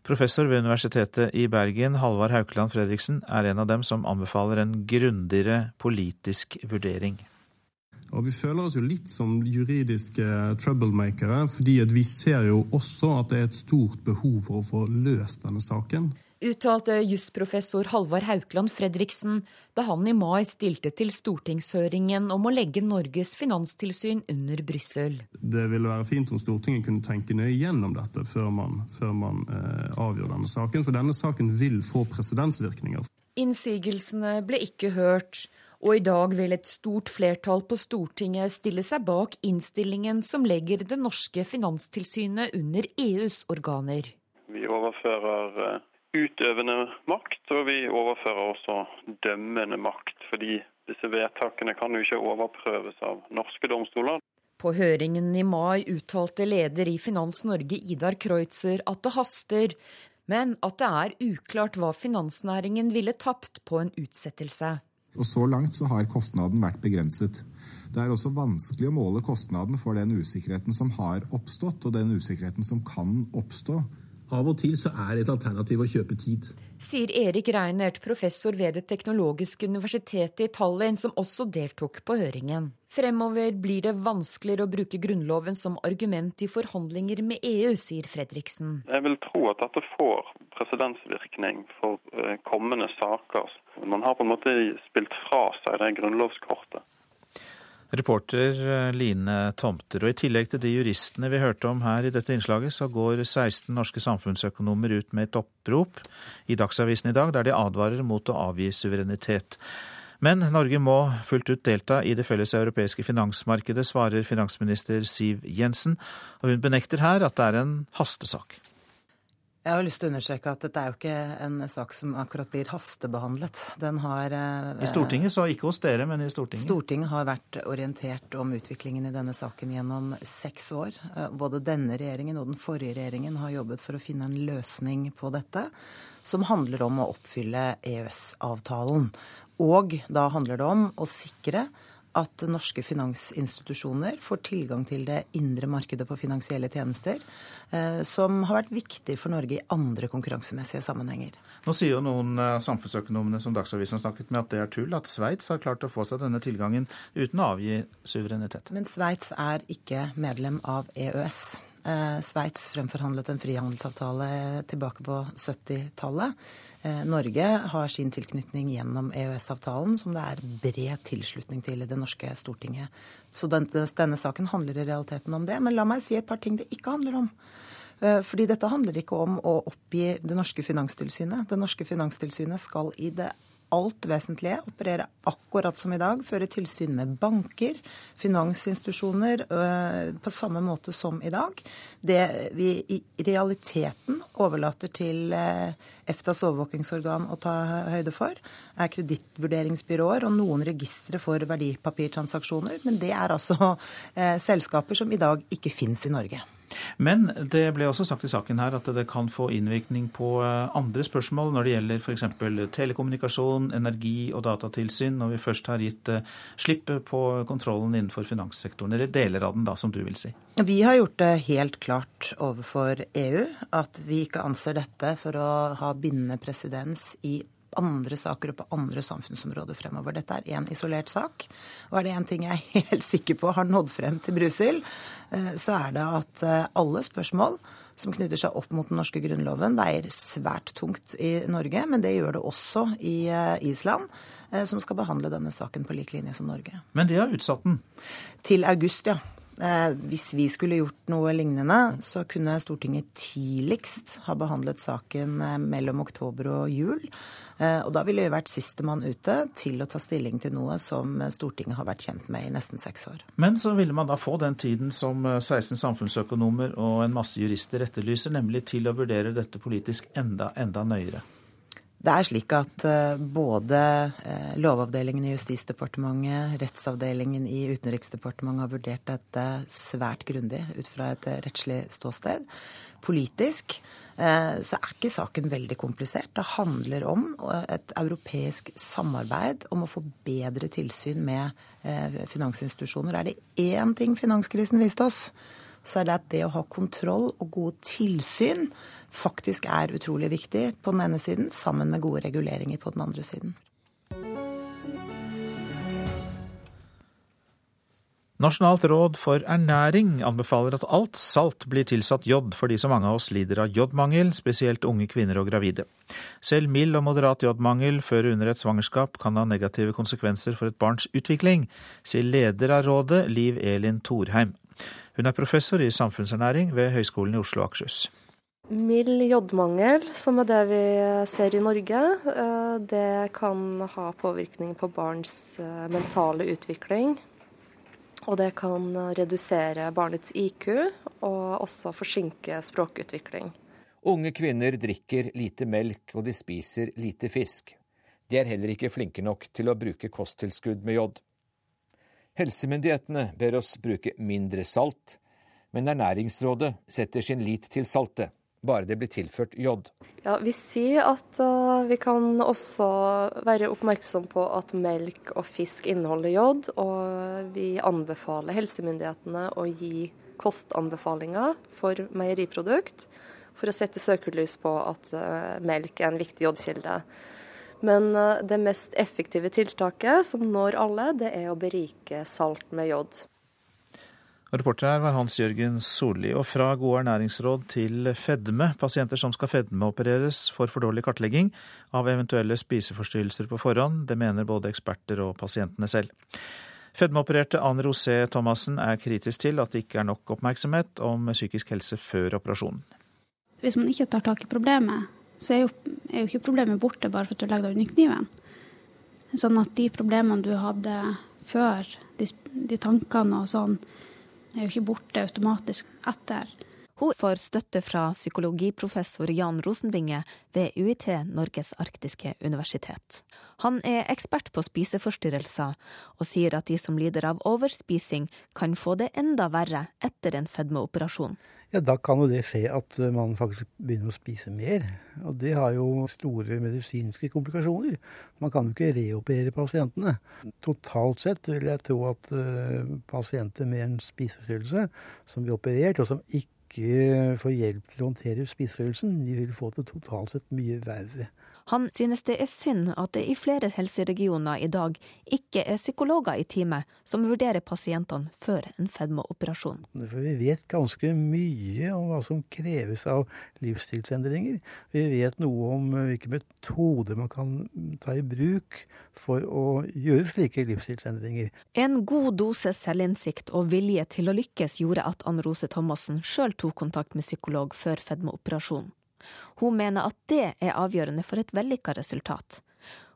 Speaker 1: Professor ved Universitetet i Bergen, Halvard Haukeland Fredriksen, er en av dem som anbefaler en grundigere politisk vurdering.
Speaker 32: Og Vi føler oss jo litt som juridiske troublemakere, fordi vi ser jo også at det er et stort behov for å få løst denne saken
Speaker 33: uttalte jusprofessor Halvard Haukland Fredriksen da han i mai stilte til stortingshøringen om å legge Norges finanstilsyn under Brussel.
Speaker 32: Det ville være fint om Stortinget kunne tenke nøye gjennom dette før man, før man eh, avgjør denne saken, for denne saken vil få presedensvirkninger.
Speaker 33: Innsigelsene ble ikke hørt. Og i dag vil et stort flertall på Stortinget stille seg bak innstillingen som legger det norske finanstilsynet under EUs organer.
Speaker 34: Vi overfører eh, utøvende makt, og vi overfører også dømmende makt. Fordi disse vedtakene kan jo ikke overprøves av norske domstoler.
Speaker 33: På høringen i mai uttalte leder i Finans Norge Idar Kreutzer at det haster, men at det er uklart hva finansnæringen ville tapt på en utsettelse.
Speaker 35: Og så langt så har kostnaden vært begrenset. Det er også vanskelig å måle kostnaden for den usikkerheten som har oppstått, og den usikkerheten som kan oppstå.
Speaker 41: Av og til så er et alternativ å kjøpe tid.
Speaker 33: Sier Erik Reinert, professor ved Det teknologiske universitetet i Tallinn, som også deltok på høringen. Fremover blir det vanskeligere å bruke Grunnloven som argument i forhandlinger med EU, sier Fredriksen.
Speaker 34: Jeg vil tro at dette får presedensvirkning for eh, kommende saker. Man har på en måte spilt fra seg det grunnlovskortet.
Speaker 1: Reporter eh, Line Tomter. Og I tillegg til de juristene vi hørte om her i dette innslaget, så går 16 norske samfunnsøkonomer ut med et opprop i Dagsavisen i dag, der de advarer mot å avgi suverenitet. Men Norge må fullt ut delta i det felles europeiske finansmarkedet, svarer finansminister Siv Jensen, og hun benekter her at det er en hastesak.
Speaker 36: Jeg har lyst til å understreke at dette er jo ikke en sak som akkurat blir hastebehandlet. Den har
Speaker 1: eh, I Stortinget, så ikke hos dere, men i Stortinget?
Speaker 36: Stortinget har vært orientert om utviklingen i denne saken gjennom seks år. Eh, både denne regjeringen og den forrige regjeringen har jobbet for å finne en løsning på dette, som handler om å oppfylle EØS-avtalen. Og da handler det om å sikre at norske finansinstitusjoner får tilgang til det indre markedet på finansielle tjenester, eh, som har vært viktig for Norge i andre konkurransemessige sammenhenger.
Speaker 1: Nå sier jo noen samfunnsøkonomene som Dagsavisen har snakket med at det er tull, at Sveits har klart å få seg denne tilgangen uten å avgi suverenitet.
Speaker 36: Men Sveits er ikke medlem av EØS. Eh, Sveits fremforhandlet en frihandelsavtale tilbake på 70-tallet. Eh, Norge har sin tilknytning gjennom EØS-avtalen, som det er bred tilslutning til i det norske Stortinget. Så denne, saken handler i realiteten om det. Men la meg si et par ting det ikke handler om. Eh, fordi dette handler ikke om å oppgi det norske finanstilsynet. Det norske finanstilsynet skal i det alt vesentlige operere akkurat som i dag, føre tilsyn med banker, finansinstitusjoner øh, på samme måte som i dag. Det vi i realiteten overlater til øh, EFTAs overvåkingsorgan å ta høyde for, er kredittvurderingsbyråer og noen registre for verdipapirtransaksjoner. Men det er altså øh, selskaper som i dag ikke fins i Norge.
Speaker 1: Men det ble også sagt i saken her at det kan få innvirkning på eh, andre spørsmål når det gjelder f.eks. telekommunikasjon, energi og datatilsyn, når vi først har gitt slippet slipp på kontrollen innenfor finanssektoren, eller deler av den, da, som du vil si?
Speaker 36: Vi har gjort det helt klart overfor EU at vi ikke anser dette for å ha bindende presedens i andre saker og på andre samfunnsområder fremover. Dette er én isolert sak. Og er det én ting jeg er helt sikker på har nådd frem til Brussel, eh, så er det at eh, alle spørsmål som knytter seg opp mot den norske grunnloven, veier svært tungt i Norge. Men det gjør det også i eh, Island, som skal behandle denne saken på lik linje som Norge.
Speaker 1: Men de har utsatt den?
Speaker 36: Til august, ja. Hvis vi skulle gjort noe lignende, så kunne Stortinget tidligst ha behandlet saken mellom oktober og jul. Eh, og da ville vi vært sistemann ute til å ta stilling til noe som Stortinget har vært kjent med i nesten seks år.
Speaker 1: Men så ville man da få den tiden som 16 eh, samfunnsøkonomer og en masse jurister etterlyser, nemlig til å vurdere dette politisk enda, enda nøyere.
Speaker 36: Det er slik at eh, både Lovavdelingen i Justisdepartementet, rettsavdelingen i Utenriksdepartementet har vurdert dette svært grundig ut fra et rettslig ståsted. Politisk så er ikke saken veldig komplisert. Det handler om eh, et europeisk samarbeid om å få bedre tilsyn med eh, finansinstitusjoner. Er det én ting finanskrisen viste oss, så er det at det å ha kontroll og gode tilsyn faktisk er utrolig viktig på den ene siden, sammen med gode reguleringer på den andre siden.
Speaker 1: Nasjonalt råd for ernæring anbefaler at alt salt blir tilsatt jod, fordi så mange av oss lider av jodmangel, spesielt unge kvinner og gravide. Selv mild og moderat jodmangel før og under et svangerskap kan ha negative konsekvenser for et barns utvikling, sier leder av rådet, Liv Elin Thorheim. Hun er professor i samfunnsernæring ved Høgskolen i Oslo og Akershus.
Speaker 42: Mild jodmangel, som er det vi ser i Norge, eh, det kan ha påvirkning på barns eh, mentale utvikling. Og det kan redusere barnets IQ og også forsinke språkutvikling.
Speaker 43: Unge kvinner drikker lite melk og de spiser lite fisk. De er heller ikke flinke nok til å bruke kosttilskudd med jod. Helsemyndighetene ber oss bruke mindre salt, men Ernæringsrådet setter sin lit til saltet,
Speaker 4: bare det blir tilført jod.
Speaker 3: Ja, Vi sier at uh, vi kan også være oppmerksom på at melk og fisk inneholder jod, og vi anbefaler helsemyndighetene å gi kostanbefalinger for meieriprodukt for å sette søkelys på at uh, melk er en viktig jodkilde. Men uh, det mest effektive tiltaket, som når alle, det er å berike salt med jod.
Speaker 1: Reporter her var Hans Jørgen Solli. Og fra gode ernæringsråd til fedme. Pasienter som skal fedmeopereres får for dårlig kartlegging av eventuelle spiseforstyrrelser på forhånd. Det mener både eksperter og pasientene selv. Fedmeopererte Anne Rosé Thomassen er kritisk til at det ikke er nok oppmerksomhet om psykisk helse før operasjonen.
Speaker 14: Hvis man ikke tar tak i problemet, så er jo, er jo ikke problemet borte bare for at du legger deg under kniven. Sånn at de problemene du hadde før, de, de tankene og sånn, er jo ikke borte automatisk etter.
Speaker 15: Hun får støtte fra psykologiprofessor Jan Rosenvinge ved UiT Norges arktiske universitet. Han er ekspert på spiseforstyrrelser, og sier at de som lider av overspising, kan få det enda verre etter en fedmeoperasjon.
Speaker 16: Ja, Da kan jo det skje at man faktisk begynner å spise mer. Og det har jo store medisinske komplikasjoner. Man kan jo ikke reoperere pasientene. Totalt sett vil jeg tro at uh, pasienter med en spiseforstyrrelse som blir operert, og som ikke får hjelp til å håndtere spiseforstyrrelsen, de vil få det totalt sett mye verre.
Speaker 15: Han synes det er synd at det i flere helseregioner i dag ikke er psykologer i teamet som vurderer pasientene før en fedmeoperasjon.
Speaker 16: Vi vet ganske mye om hva som kreves av livsstilsendringer. Vi vet noe om hvilke metoder man kan ta i bruk for å gjøre slike livsstilsendringer.
Speaker 15: En god dose selvinnsikt og vilje til å lykkes gjorde at Ann Rose Thomassen sjøl tok kontakt med psykolog før fedmeoperasjonen. Hun mener at det er avgjørende for et vellykka resultat.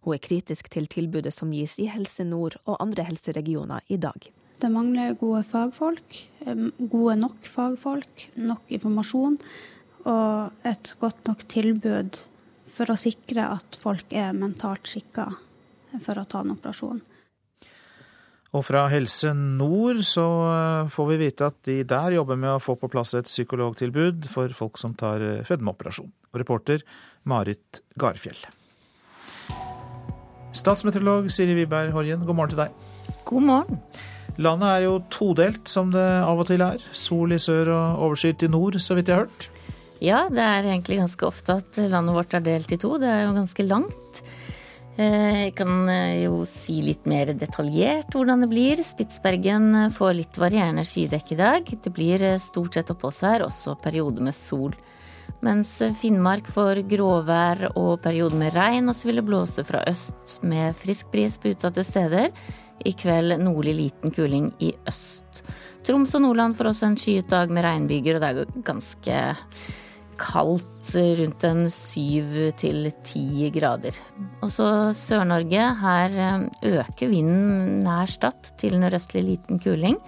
Speaker 15: Hun er kritisk til tilbudet som gis i Helse Nord og andre helseregioner i dag.
Speaker 14: Det mangler gode fagfolk, gode nok fagfolk, nok informasjon og et godt nok tilbud for å sikre at folk er mentalt skikka for å ta en operasjon.
Speaker 1: Og fra Helse Nord så eh, får vi vite at de der jobber med å få på plass et psykologtilbud for folk som tar eh, fedmeoperasjon. Reporter Marit Garfjell. Statsmeteorolog Siri Wiberg Horjen, god morgen til deg.
Speaker 44: God morgen.
Speaker 1: Landet er jo todelt, som det av og til er. Sol i sør og overskyet i nord, så vidt jeg har hørt.
Speaker 44: Ja, det er egentlig ganske ofte at landet vårt er delt i to. Det er jo ganske langt. Eh, jeg kan eh, jo si litt mer detaljert hvordan det blir. Spitsbergen eh, får litt varierende skydekke i dag. Det blir stort sett oppholdsvær, også perioder med sol. Mens Finnmark får gråvær og perioder med regn, og så vil det blåse fra øst med frisk bris på utsatte steder. I kveld nordlig liten kuling i øst. Troms og Nordland får også en skyet dag med regnbyger, og det er ganske kaldt, rundt en syv til ti grader. Og så Sør-Norge. Her eh, øker vinden nær Stad til nordøstlig liten kuling.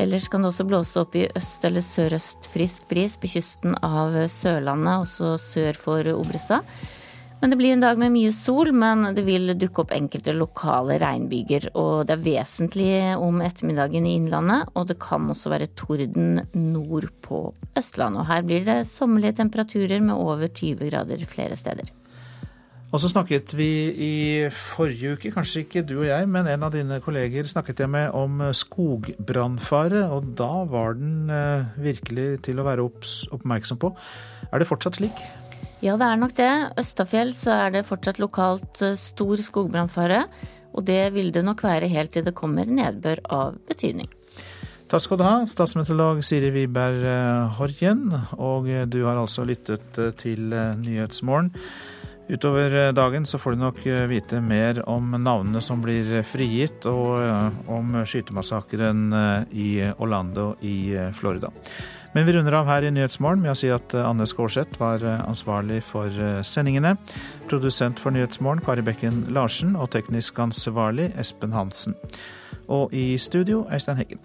Speaker 44: Ellers kan det også blåse opp i øst eller sørøst frisk bris på kysten av Sørlandet, også sør for Obrestad. Men det blir en dag med mye sol, men det vil dukke opp enkelte lokale regnbyger. Og det er vesentlig om ettermiddagen i Innlandet, og det kan også være torden nord på Østlandet. Og her blir det sommerlige temperaturer med over 20 grader flere steder.
Speaker 1: Og så snakket vi i forrige uke, kanskje ikke du og jeg, men en av dine kolleger snakket jeg med om skogbrannfare, og da var den eh, virkelig til å være oppmerksom på. Er det fortsatt slik?
Speaker 44: Ja, det er nok det. Østafjell så er det fortsatt lokalt eh, stor skogbrannfare. Og det vil det nok være helt til det kommer nedbør av betydning.
Speaker 1: Takk skal du ha, statsmeteorolog Siri Wiberg Horgen. Horjen. Og eh, du har altså lyttet til Nyhetsmorgen. Utover dagen så får du nok vite mer om navnene som blir frigitt, og om skytemassakren i Orlando i Florida. Men vi runder av her i Nyhetsmorgen med å si at eh, Anne Skårseth var eh, ansvarlig for eh, sendingene. Produsent for Nyhetsmorgen Kari Bekken Larsen og teknisk ansvarlig Espen Hansen. Og i studio Øystein Heggen.